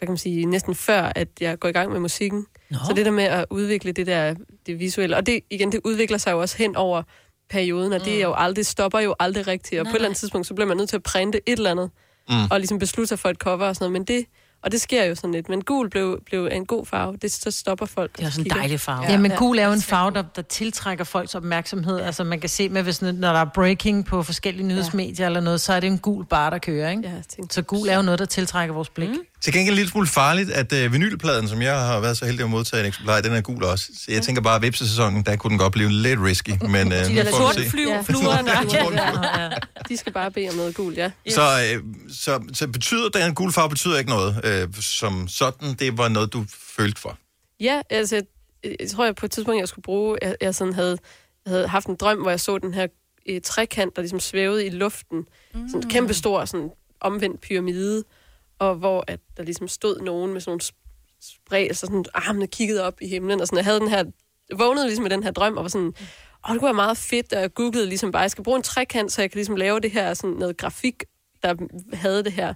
hvad kan man sige, næsten før, at jeg går i gang med musikken. Nå. Så det der med at udvikle det der, det visuelle, og det, igen, det udvikler sig jo også hen over perioden, og det er jo aldrig, stopper jo aldrig rigtigt, og på et eller andet tidspunkt, så bliver man nødt til at printe et eller andet, Mm. og ligesom beslutte sig for et cover og sådan noget, men det, og det sker jo sådan lidt, men gul blev, blev en god farve, det så stopper folk. Det er også en dejlig farve. Ja, men gul er jo en farve, der, der tiltrækker folks opmærksomhed. Altså man kan se med, hvis, når der er breaking på forskellige nyhedsmedier eller noget, så er det en gul bar, der kører, ikke? Ja, så gul er jo noget, der tiltrækker vores blik. Mm. Til gengæld en lille smule farligt, at øh, vinylpladen, som jeg har været så heldig at modtage en eksemplar, den er gul også. Så jeg tænker bare, at vipsesæsonen, der kunne den godt blive lidt risky. (laughs) Men, øh, De der se. flyv, (laughs) Ja. De skal bare bede om noget gult, ja. Så, øh, så, så betyder den gule farve betyder ikke noget, øh, som sådan. Det var noget, du følte for. Ja, altså, jeg, jeg tror, jeg på et tidspunkt, jeg skulle bruge, jeg, jeg sådan havde, havde haft en drøm, hvor jeg så den her øh, trekant, der ligesom svævede i luften. Mm. Sådan en kæmpe stor, sådan omvendt pyramide. Og hvor at der ligesom stod nogen med sådan nogle spredte, altså sådan armene kiggede op i himlen, og sådan, jeg havde den her, vågnede ligesom med den her drøm, og var sådan, åh, det kunne være meget fedt, og jeg googlede ligesom bare, jeg skal bruge en trekant, så jeg kan ligesom lave det her, sådan noget grafik, der havde det her.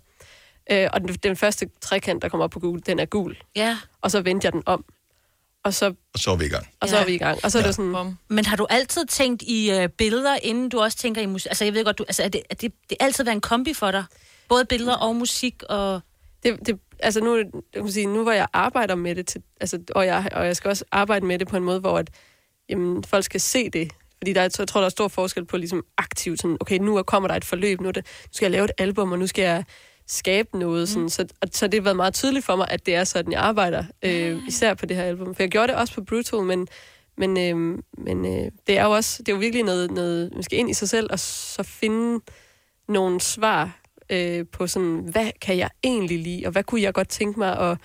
Øh, og den, den første trekant, der kommer op på Google, den er gul. Ja. Og så vendte jeg den om. Og så, Og så er vi i gang. og så Ja. er vi i gang. Og så ja. er det sådan, Men har du altid tænkt i øh, billeder, inden du også tænker i musik? Altså, jeg ved godt, du, altså, er det, er det, det altid været en kombi for dig? Både billeder og musik og... det, det, altså nu, jeg kan sige, nu hvor jeg arbejder med det, til, altså, og, jeg, og jeg skal også arbejde med det på en måde, hvor at, jamen, folk skal se det. Fordi der, er- jeg tror, der er stor forskel på ligesom aktivt, sådan, okay, nu kommer der et forløb, nu, det, nu skal jeg lave et album, og nu skal jeg skabe noget. Sådan, så, og, så det har været meget tydeligt for mig, at det er sådan, jeg arbejder, øh, især på det her album. For jeg gjorde det også på Brutal, men, men, øh, men øh, det er jo også, det er jo virkelig noget, noget, man skal ind i sig selv, og så finde nogle svar øh, på sådan, hvad kan jeg egentlig lide, og hvad kunne jeg godt tænke mig at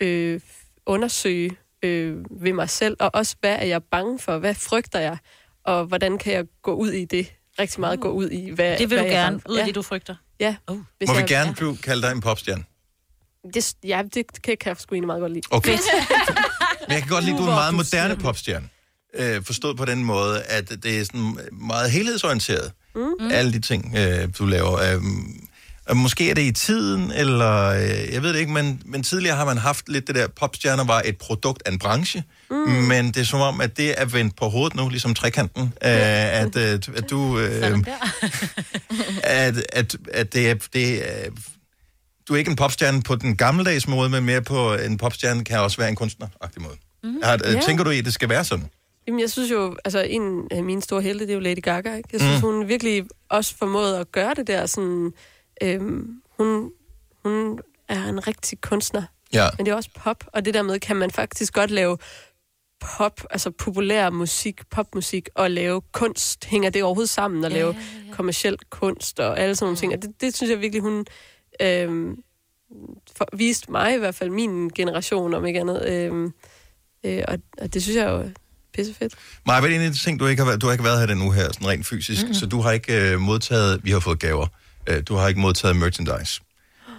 øh, undersøge øh, ved mig selv, og også hvad er jeg bange for, hvad frygter jeg, og hvordan kan jeg gå ud i det, rigtig meget gå ud i, hvad Det vil hvad du jeg er gerne, ud af ja. det, du frygter. Ja. Oh. Hvis Må vi jeg- gerne ja. kalde dig en popstjerne? Det, ja, det kan, kan jeg sgu egentlig meget godt lide. Okay. (laughs) Men jeg kan godt lide, at du er en meget moderne popstjerne. Øh, forstået på den måde, at det er sådan meget helhedsorienteret. Mm. Alle de ting, øh, du laver. Øh, og måske er det i tiden, eller øh, jeg ved det ikke, men, men tidligere har man haft lidt det der, popstjerner var et produkt af en branche, mm. men det er som om, at det er vendt på hovedet nu, ligesom trekanten, øh, at, øh, at du... (laughs) Øh, (laughs) at, at, at det er, det er, du er ikke en popstjerne på den gammeldags måde, men mere på en popstjerne kan også være en kunstner-agtig måde. Mm. Har, Ja. Tænker du i, at det skal være sådan? Jamen, jeg synes jo, altså en af mine store helte, det er jo Lady Gaga, ikke? Jeg synes, Mm. hun virkelig også formåede at gøre det der sådan... Øhm, hun, hun er en rigtig kunstner. Ja. Men det er også pop, og det der med, kan man faktisk godt lave pop, altså populær musik, popmusik, og lave kunst. Hænger det overhovedet sammen, og Ja, lave ja, ja. kommersiel kunst og alle sådan nogle ting. Og det, det synes jeg virkelig, hun øhm, for, viste mig i hvert fald, min generation, om ikke andet. Øhm, øh, og, og det synes jeg jo pissefedt. Maja, hvad er en af de ting, du ikke har været, du har ikke været her den uge her, sådan rent fysisk, mm. så du har ikke øh, modtaget, vi har fået gaver, øh, du har ikke modtaget merchandise.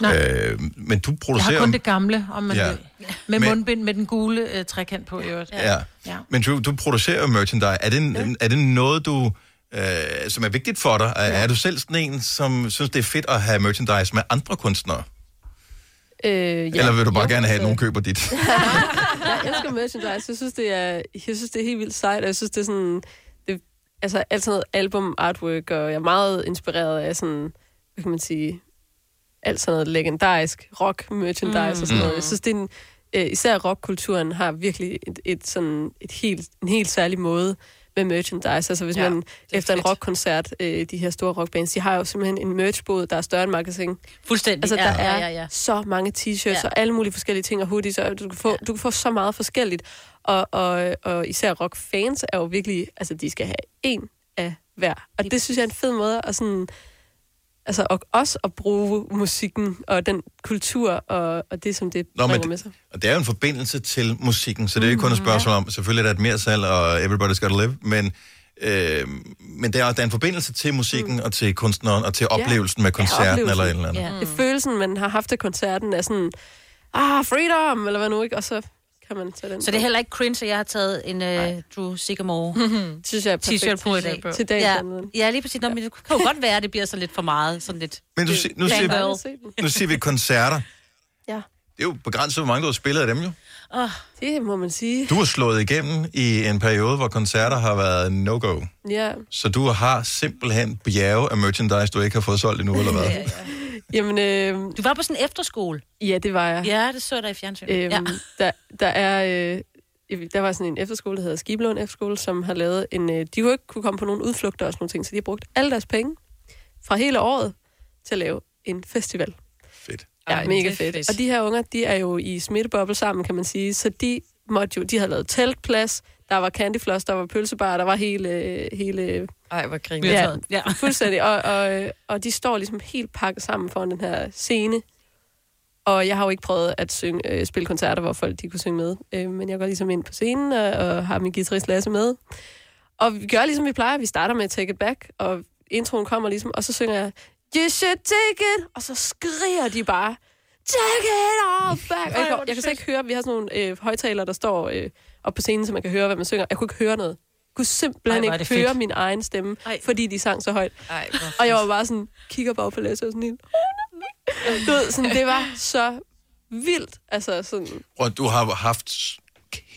Nej. Øh, men du Jeg producerer... har kun det gamle, om man Ja. ja. vil. Med Men- mundbind med den gule øh, trekant på i øvrigt. Ja. ja. Men du, du producerer merchandise. Er det, ja. er det noget, du, øh, som er vigtigt for dig? Er, er du selv sådan en, som synes, det er fedt at have merchandise med andre kunstnere? Øh, ja. Eller vil du bare Jo, gerne have, at nogen køber dit? (laughs) jeg elsker merchandise. Jeg synes, det er, jeg synes, det er helt vildt sejt, og jeg synes, det er sådan... Det, altså, alt sådan noget album artwork, og jeg er meget inspireret af sådan, hvad kan man sige, alt sådan noget legendarisk rock merchandise mm. og sådan noget. Mm. Jeg synes, det er en, øh, især rockkulturen har virkelig et, et sådan, et helt, en helt særlig måde med merchandise. Altså hvis Ja, ja, man efter en rockkoncert, øh, de her store rockbands, de har jo simpelthen en merchbod, der er større end magasin. Fuldstændig. Altså, ja, der er ja, ja, ja. så mange t-shirts Ja. ja. og alle mulige forskellige ting og hoodies, og du kan få, ja. du kan få så meget forskelligt. Og, og, og især rockfans er jo virkelig, altså de skal have en af hver. Og det synes jeg er en fed måde at sådan, altså og også at bruge musikken og den kultur og, og det, som det Nå, bringer med sig. Og det er jo en forbindelse til musikken, så det er ikke kun et spørgsmål om, selvfølgelig er der et mere salg, og everybody's gotta live, men, øh, men der er, der er en forbindelse til musikken, og til kunstneren, og til oplevelsen med koncerten, eller et eller andet. Ja. Det er følelsen, man har haft af koncerten, er sådan, ah, freedom, eller hvad nu, ikke? Og så kan man tage den Så det er heller ikke cringe, at jeg har taget en uh, Drew Sigamore synes jeg perfekt t-shirt på i dag. Til dagens ja. ja, lige præcis. Nå, men det kan jo godt være, at det bliver så lidt for meget. Sådan lidt Men du, nu, siger, nu siger vi koncerter. Ja. Det er jo begrænset, hvor mange du har spillet af dem jo. Oh. Det må man sige. Du har slået igennem i en periode, hvor koncerter har været no-go. Ja. Så du har simpelthen bjerge af merchandise, du ikke har fået solgt endnu, eller hvad? (laughs) Jamen, øh, Du var på sådan en efterskole. ja, det var jeg. Ja, det så jeg der i fjernsynet. Øhm, ja. der, der er... Øh, der var sådan en efterskole, der hedder Skiblån Efterskole, som har lavet en... Øh, de kunne ikke kunne komme på nogle udflugter og sådan nogle ting, så de har brugt alle deres penge fra hele året til at lave en festival. Ja, Ej, mega det er fedt. fedt. Og de her unger, de er jo i smitteboble sammen, kan man sige, så de måtte jo, de havde lavet teltplads, der var candyfloss, der var pølsebar, der var hele, hele Ej, hvor griner Ja, Ja. (laughs) fuldstændig. Og, og, og de står ligesom helt pakket sammen foran den her scene. Og jeg har jo ikke prøvet at synge, øh, spille koncerter, hvor folk de kunne synge med. Øh, men jeg går ligesom ind på scenen og, og har min guitarist Lasse med. Og vi gør ligesom vi plejer. Vi starter med Take It Back, og introen kommer ligesom, og så synger jeg You should take it! Og så skriger de bare take it all (laughs) back. Og jeg, kan, jeg kan slet ikke høre, vi har sådan nogle øh, højtalere, der står øh, op på scenen, så man kan høre, hvad man synger. Jeg kunne ikke høre noget. Jeg kunne simpelthen Ej, ikke høre fedt. min egen stemme, Ej. fordi de sang så højt. Ej, Og jeg var bare sådan, kigger bare på Lasse og sådan helt, du ved, sådan, det var så vildt. Altså sådan, Og du har haft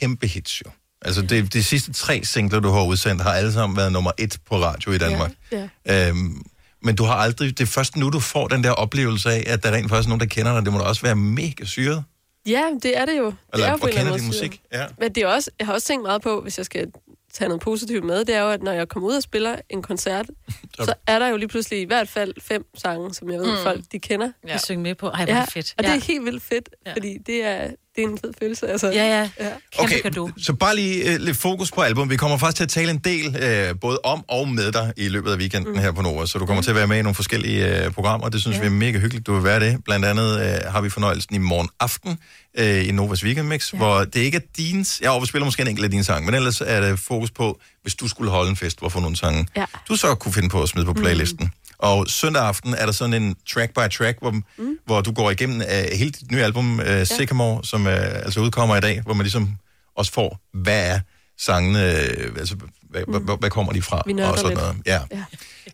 kæmpe hits jo. Altså, det, de sidste tre singler, du har udsendt, har alle sammen været nummer et på radio i Danmark. ja. Øhm, men du har aldrig... Det er først nu, du får den der oplevelse af, at der rent faktisk er nogen, der kender dig. Det må da også være mega syret. Ja, det er det jo. Det Eller, er jo og en kender din musik. Ja. Men det er også, jeg har også tænkt meget på, hvis jeg skal tage noget positivt med, det er jo, at når jeg kommer ud og spiller en koncert, (laughs) så er der jo lige pludselig i hvert fald fem sange, som jeg ved, Mm. folk de kender. Ja. Kan synge med på. Ej, hvor er det fedt. Og det Ja. er helt vildt fedt, ja. fordi det er, det er en fed følelse. Altså, Ja, ja. ja. Okay, så bare lige øh, lidt fokus på album. Vi kommer faktisk til at tale en del øh, både om og med dig i løbet af weekenden mm. her på Nova, så du kommer til at være med i nogle forskellige øh, programmer. Det synes ja. vi er mega hyggeligt, du vil være det. Blandt andet øh, har vi fornøjelsen i morgen aften øh, i Novas Weekend Mix, ja. hvor det ikke er din... Ja, vi spiller måske en enkelt af dine sange, men ellers er det fokus på, hvis du skulle holde en fest, hvorfor nogle sange ja. du så kunne finde på at smide på playlisten. Mm. Og søndag aften er der sådan en track by track, hvor, mm. hvor du går igennem uh, hele dit nye album, uh, Sycamore, som uh, altså udkommer i dag, hvor man ligesom også får, hvad er sangene, uh, altså hvad, mm. hvad, hvad kommer de fra? Vi og sådan lidt. noget. Ja.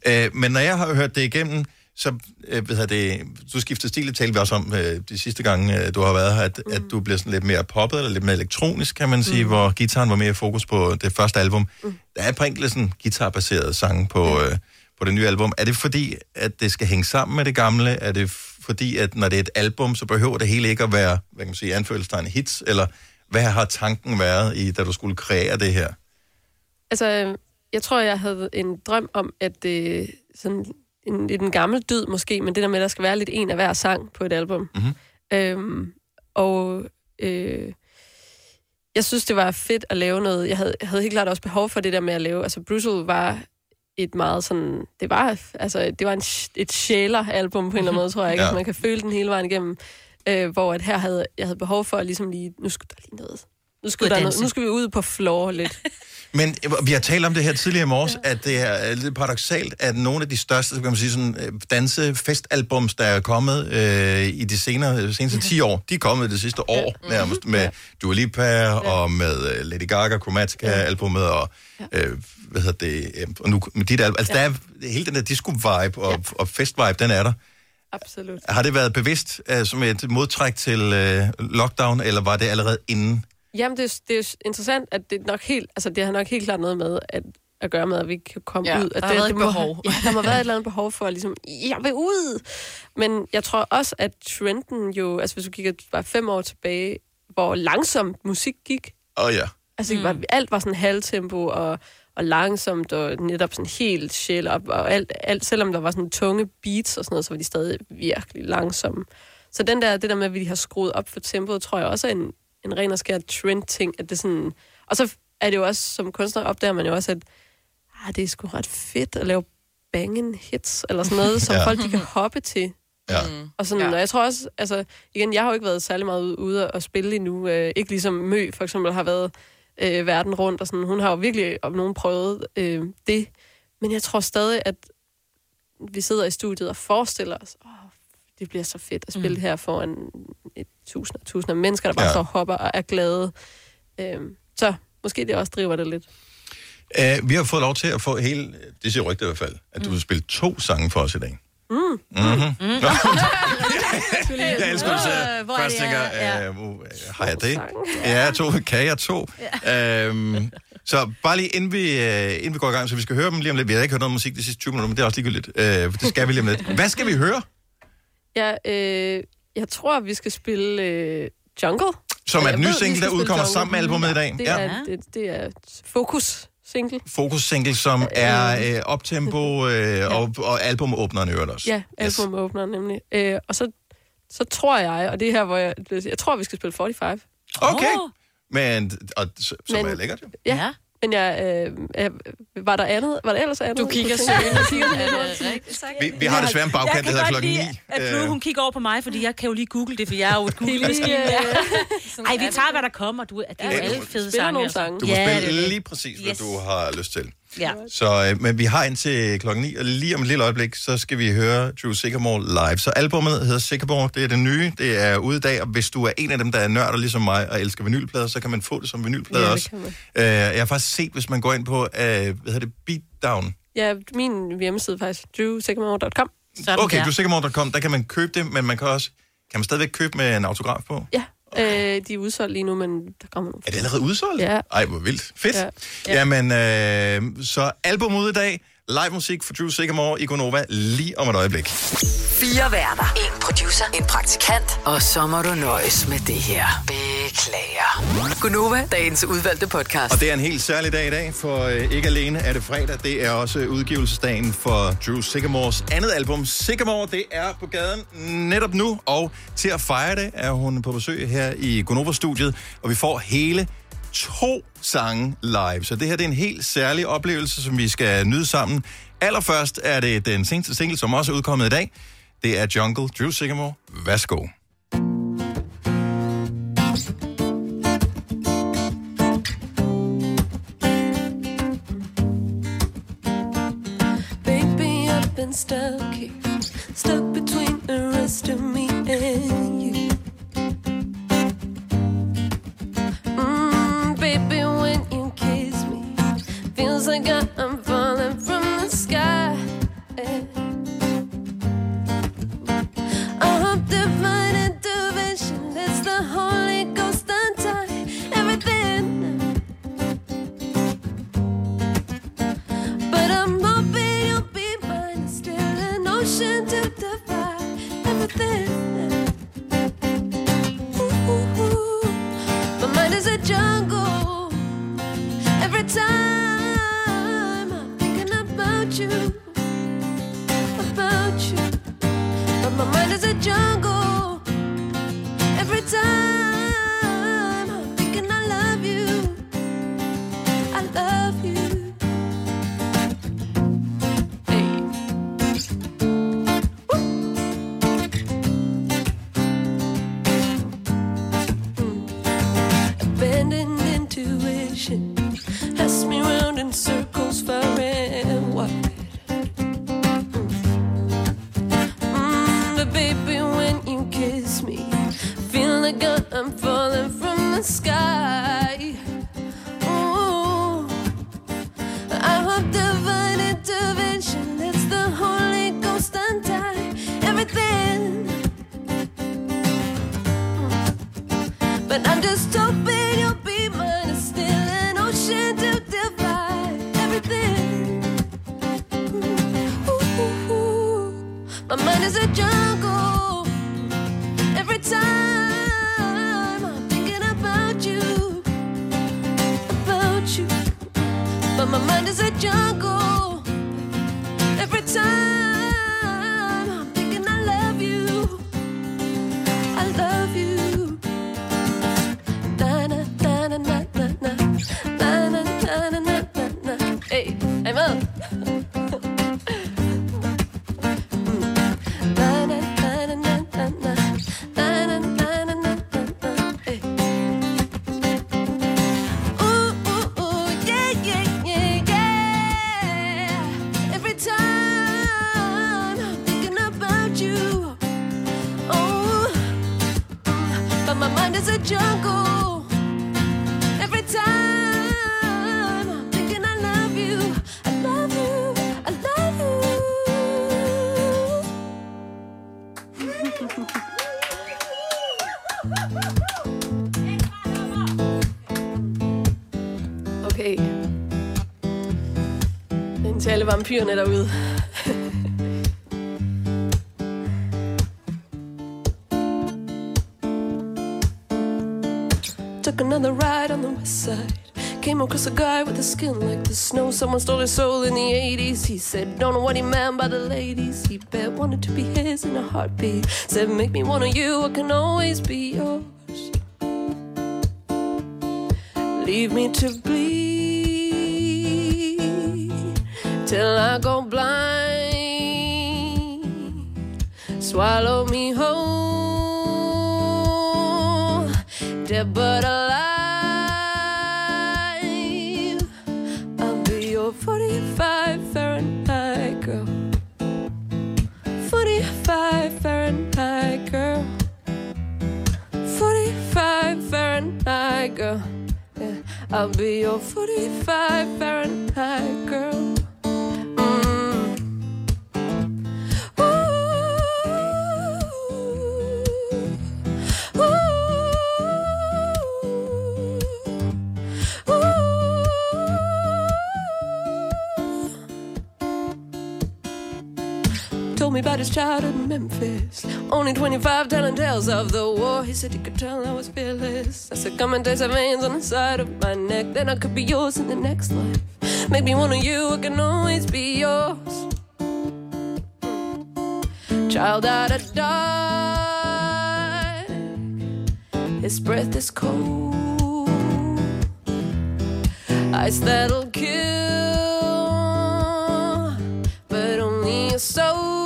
ja. Uh, men når jeg har hørt det igennem, så uh, ved jeg det, du skifter stil, det talte vi også om uh, de sidste gange, uh, du har været her, at, mm. at du bliver sådan lidt mere poppet, eller lidt mere elektronisk, kan man sige, mm. hvor gitaren var mere fokus på det første album. Mm. Der er et par enkelte sådan guitarbaserede sange på, mm. På det nye album. Er det fordi, at det skal hænge sammen med det gamle? Er det fordi, at når det er et album, så behøver det hele ikke at være, hvad kan man sige, anførselstegn hits? Eller hvad har tanken været i, da du skulle kreere det her? Altså, jeg tror, jeg havde en drøm om, at det sådan en, en gammel dyd måske, men det der med, at der skal være lidt en af hver sang på et album. Mm-hmm. Øhm, og øh, jeg synes, det var fedt at lave noget. Jeg havde, jeg havde helt klart også behov for det der med at lave. Altså, Brutal var et meget sådan... Det var, altså, det var en, et sjæler-album på en eller anden måde, tror jeg ikke. Ja. Ja. Man kan føle den hele vejen igennem. Øh, hvor at her havde jeg havde behov for at ligesom lige... Nu skulle der lige noget... Nu skal, der noget, nu skal vi ud på floor lidt. (laughs) Men øh, vi har talt om det her tidligere i morges, ja. at det er lidt paradoxalt, at nogle af de største kan man sige, sådan, øh, danse-festalbums, der er kommet øh, i de senere, seneste 10 år, de er kommet det sidste år nærmest, med Dua Lipa og med øh, Lady Gaga, Chromatica-albummet og øh, hvad hedder det, øh, og nu med dit album. Altså, Ja. der er hele den der disco-vibe og, og fest-vibe, den er der. Absolut. Har det været bevidst øh, som et modtræk til øh, lockdown, eller var det allerede inden? Jamen, det er, det er interessant, at det nok helt, altså det har nok helt klart noget med at, at gøre med, at vi kan komme Ja, ud. At der har det, været det et må, behov. (laughs) Ja, der må være et eller andet behov for, at ligesom, jeg vil ud. Men jeg tror også, at trenden jo, altså hvis du kigger bare fem år tilbage, hvor langsomt musik gik. Åh oh, ja. Altså mm. var, alt var sådan halvtempo og, og langsomt og netop sådan helt sjæl op. Og alt, alt, selvom der var sådan tunge beats og sådan noget, så var de stadig virkelig langsomme. Så den der, det der med, at vi har skruet op for tempoet, tror jeg også er en, en ren og skær trend-ting. At det sådan, og så er det jo også, som kunstner opdager man jo også, at ah, det er sgu ret fedt at lave banging hits, eller sådan noget, som Ja. folk de kan hoppe til. Ja. Og, sådan, ja. og jeg tror også, altså igen, jeg har jo ikke været særlig meget ude- ude og spille endnu. Øh, ikke ligesom Mø for eksempel har været øh, verden rundt, og sådan. Hun har jo virkelig om nogen prøvet øh, det. Men jeg tror stadig, at vi sidder i studiet og forestiller os, åh, det bliver så fedt at spille mm. her foran et tusind og tusind af mennesker, der bare Ja. ja. så hopper og er glade. Øh, så måske det også driver det lidt. Uh, vi har fået lov til at få hele, det siger rygtet i hvert fald, at du vil spille to sange for os i dag. Mm. Mm-hmm. Mm. Jeg elsker, at er først tænker, ja. øh, uh, har jeg det? Ja, to, kan jeg to? Øhm, så bare lige inden vi, øh, inden vi går i gang, så vi skal høre dem lige om lidt. Vi har ikke hørt noget musik de sidste 20 minutter, men det er også ligegyldigt. Øh, det skal vi lige om lidt. Hvad skal vi høre? Ja, øh, jeg tror, vi skal spille øh, Jungle. Som er Jeg den nye single, der udkommer Jungle. sammen med albumet i dag. Det Ja. er, det, det er Fokus single. Fokus single, som er øh, optempo (laughs) øh, og, og albumåbneren i øvrigt også. Ja, album åbner nemlig. Øh, og så, så tror jeg, og det er her, hvor jeg... Jeg tror, vi skal spille 45. Okay. Men, og, som Men- er lækkert jo. Ja. Men jeg, øh, øh, var der andet? Var der ellers andet? Du kigger søgende. Jeg kigger Er rigtigt? Vi, vi har desværre en bagkant, der hedder klokken 9. at Drew, hun kigger over på mig, fordi jeg kan jo lige google det, for jeg er jo et google-maskine. Øh, Ej, vi tager, hvad der kommer. Du, det er jo alle du fede spiller sange. Du må spille er lige præcis, hvad du har lyst til. Ja. Så, øh, men vi har indtil klokken 9, og lige om et lille øjeblik, så skal vi høre Drew Sycamore live. Så albumet hedder Sycamore, det er det nye, det er ude i dag, og hvis du er en af dem, der er nørder ligesom mig og elsker vinylplader, så kan man få det som vinylplade Ja, også. Øh, jeg har faktisk set, hvis man går ind på, øh, hvad hedder det, Beatdown. Ja, min hjemmeside er faktisk drewsycamore.com. Okay, drewsycamore.com, der kan man købe det, men man kan også, kan man stadigvæk købe med en autograf på? Ja, øh, de er udsolgt lige nu, men der kommer nogle. Er det allerede udsolgt? Ja. Ej, hvor vildt. Fedt. Ja. Ja. Jamen, øh, så album ud i dag. Live musik for Drew Sycamore i Gonova lige om et øjeblik. Fire værter. En producer. En praktikant. Og så må du nøjes med det her. Beklager. Gunova, dagens udvalgte podcast. Og det er en helt særlig dag i dag, for øh, ikke alene er det fredag, det er også udgivelsesdagen for Drew Sycamores andet album. Sycamore, det er på gaden netop nu, og til at fejre det er hun på besøg her i Gonova-studiet, og vi får hele to sange live. Så det her det er en helt særlig oplevelse, som vi skal nyde sammen. Allerførst er det den seneste single, som også er udkommet i dag. Det er Jungle, Drew Sycamore. Værsgo. Baby, I've been stuck here, my mind is a jungle. Alle vampyrerne er derude. Took another ride on the west side. Came across a guy with a skin like the snow. Someone stole his soul in the 80s. He said, Don't know what he meant by the ladies. He bet wanted to be his in a heartbeat. Said, Make me one of you, I can always be yours. Leave me to I go blind? Swallow me whole, dead but alive. I'll be your 45 Fahrenheit girl. 45 Fahrenheit girl. 45 Fahrenheit girl. Yeah. I'll be your 45 Fahrenheit girl. His childhood in Memphis. Only 25 telling tales of the war. He said he could tell I was fearless. I said, Come and taste the veins on the side of my neck. Then I could be yours in the next life. Make me one of you, I can always be yours. Child out of dark. His breath is cold. Ice that'll kill, but only a soul.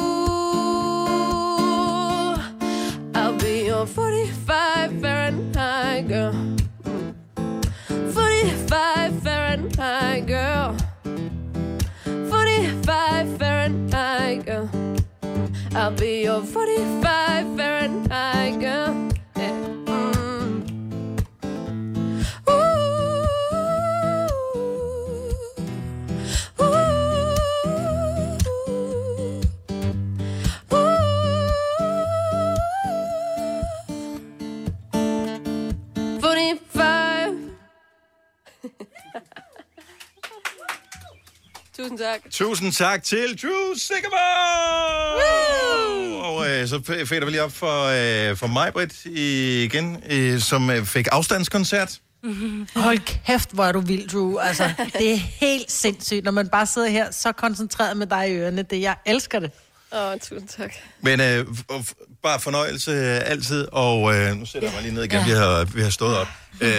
Fahrenheit girl. 45 Fahrenheit girl. I'll be your 45 Fahrenheit girl. Tusind tak. Tusind tak til Drew Sigamore! Og øh, så f- fader vi lige op for, øh, for mig, Britt, igen, øh, som øh, fik afstandskoncert. (laughs) Hold kæft, hvor er du vild, Drew. Altså, det er helt sindssygt, når man bare sidder her så koncentreret med dig i ørerne. Det, jeg elsker det. Åh, oh, tusind tak. Men øh, bare fornøjelse øh, altid, og øh, nu sætter jeg mig lige ned igen, vi, har, vi har stået op. Øh,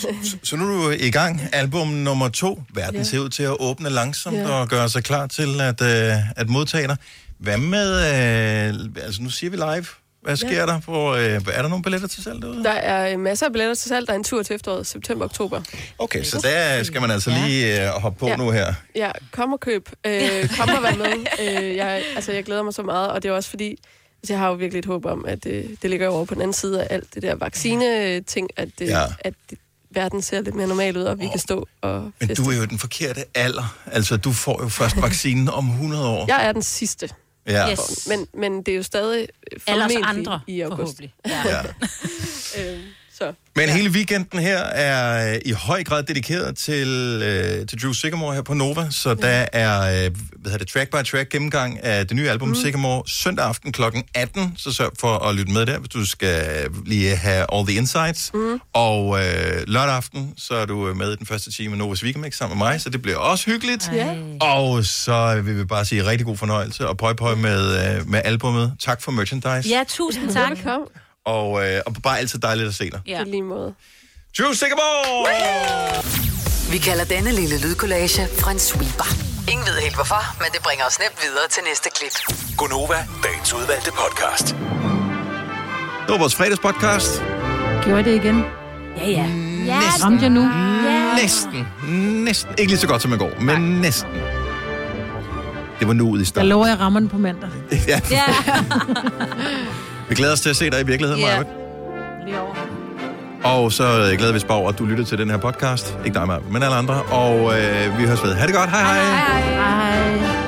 så, så nu er du i gang, album nummer to. Verden Ja. ser ud til at åbne langsomt Ja. og gøre sig klar til at, øh, at modtage dig. Hvad med, øh, altså nu siger vi live, hvad sker Ja. der? På, øh, er der nogle billetter til salg derude? Der er øh, masser af billetter til salg. Der er en tur til efteråret, september-oktober. Okay, så der skal man altså lige øh, hoppe på Ja. nu her. Ja, kom og køb. Øh, kom og vær med. (laughs) Øh, jeg, altså, jeg glæder mig så meget, og det er også fordi, altså, jeg har jo virkelig et håb om, at øh, det ligger over på den anden side af alt det der vaccine-ting, at, øh, Ja. at verden ser lidt mere normal ud, og vi kan stå og Men feste. du er jo den forkerte alder. Altså, du får jo først (laughs) vaccinen om 100 år. Jeg er den sidste. Ja. Yes. Men, men det er jo stadig os formentlig andre, i august. forhåbentlig. Ja. (laughs) øhm, så. Men ja. hele weekenden her er øh, i høj grad dedikeret til, øh, til Drew Sigamore her på Nova, så ja. der er øh, hvad hedder det, track by track gennemgang af det nye album mm. Sigamore søndag aften kl. 18, så sørg for at lytte med der, hvis du skal lige have all the insights. Mm. Og øh, lørdag aften, så er du med i den første time af Novas Weekend sammen med mig, så det bliver også hyggeligt. Ja. Og så vil vi bare sige rigtig god fornøjelse og pøj pøj med, øh, med albumet. Tak for merchandise. Ja, tusind tak. Velkommen. Og, øh, og bare altid dejligt at se dig. Ja. På lige måde. Drew Sigamore! Vi kalder denne lille lydkollage en sweeper. Ingen ved helt hvorfor, men det bringer os nemt videre til næste klip. Gunova, dagens udvalgte podcast. Det var vores fredagspodcast. Gjorde det igen? Ja, ja. Ja, Ramte jeg nu? Næsten. Næsten. Ikke lige så godt som i går, men næsten. Det var nu ud i Jeg starten. lover, jeg rammer den på mandag. (laughs) Ja, Ja. (laughs) vi glæder os til at se dig i virkeligheden, yeah. Lige over. Og så øh, glæder vi os bare over, at du lytter til den her podcast. Ikke dig, Maja, men alle andre. Og øh, vi høres ved. Ha' det godt. Hej hej. hej. Hej.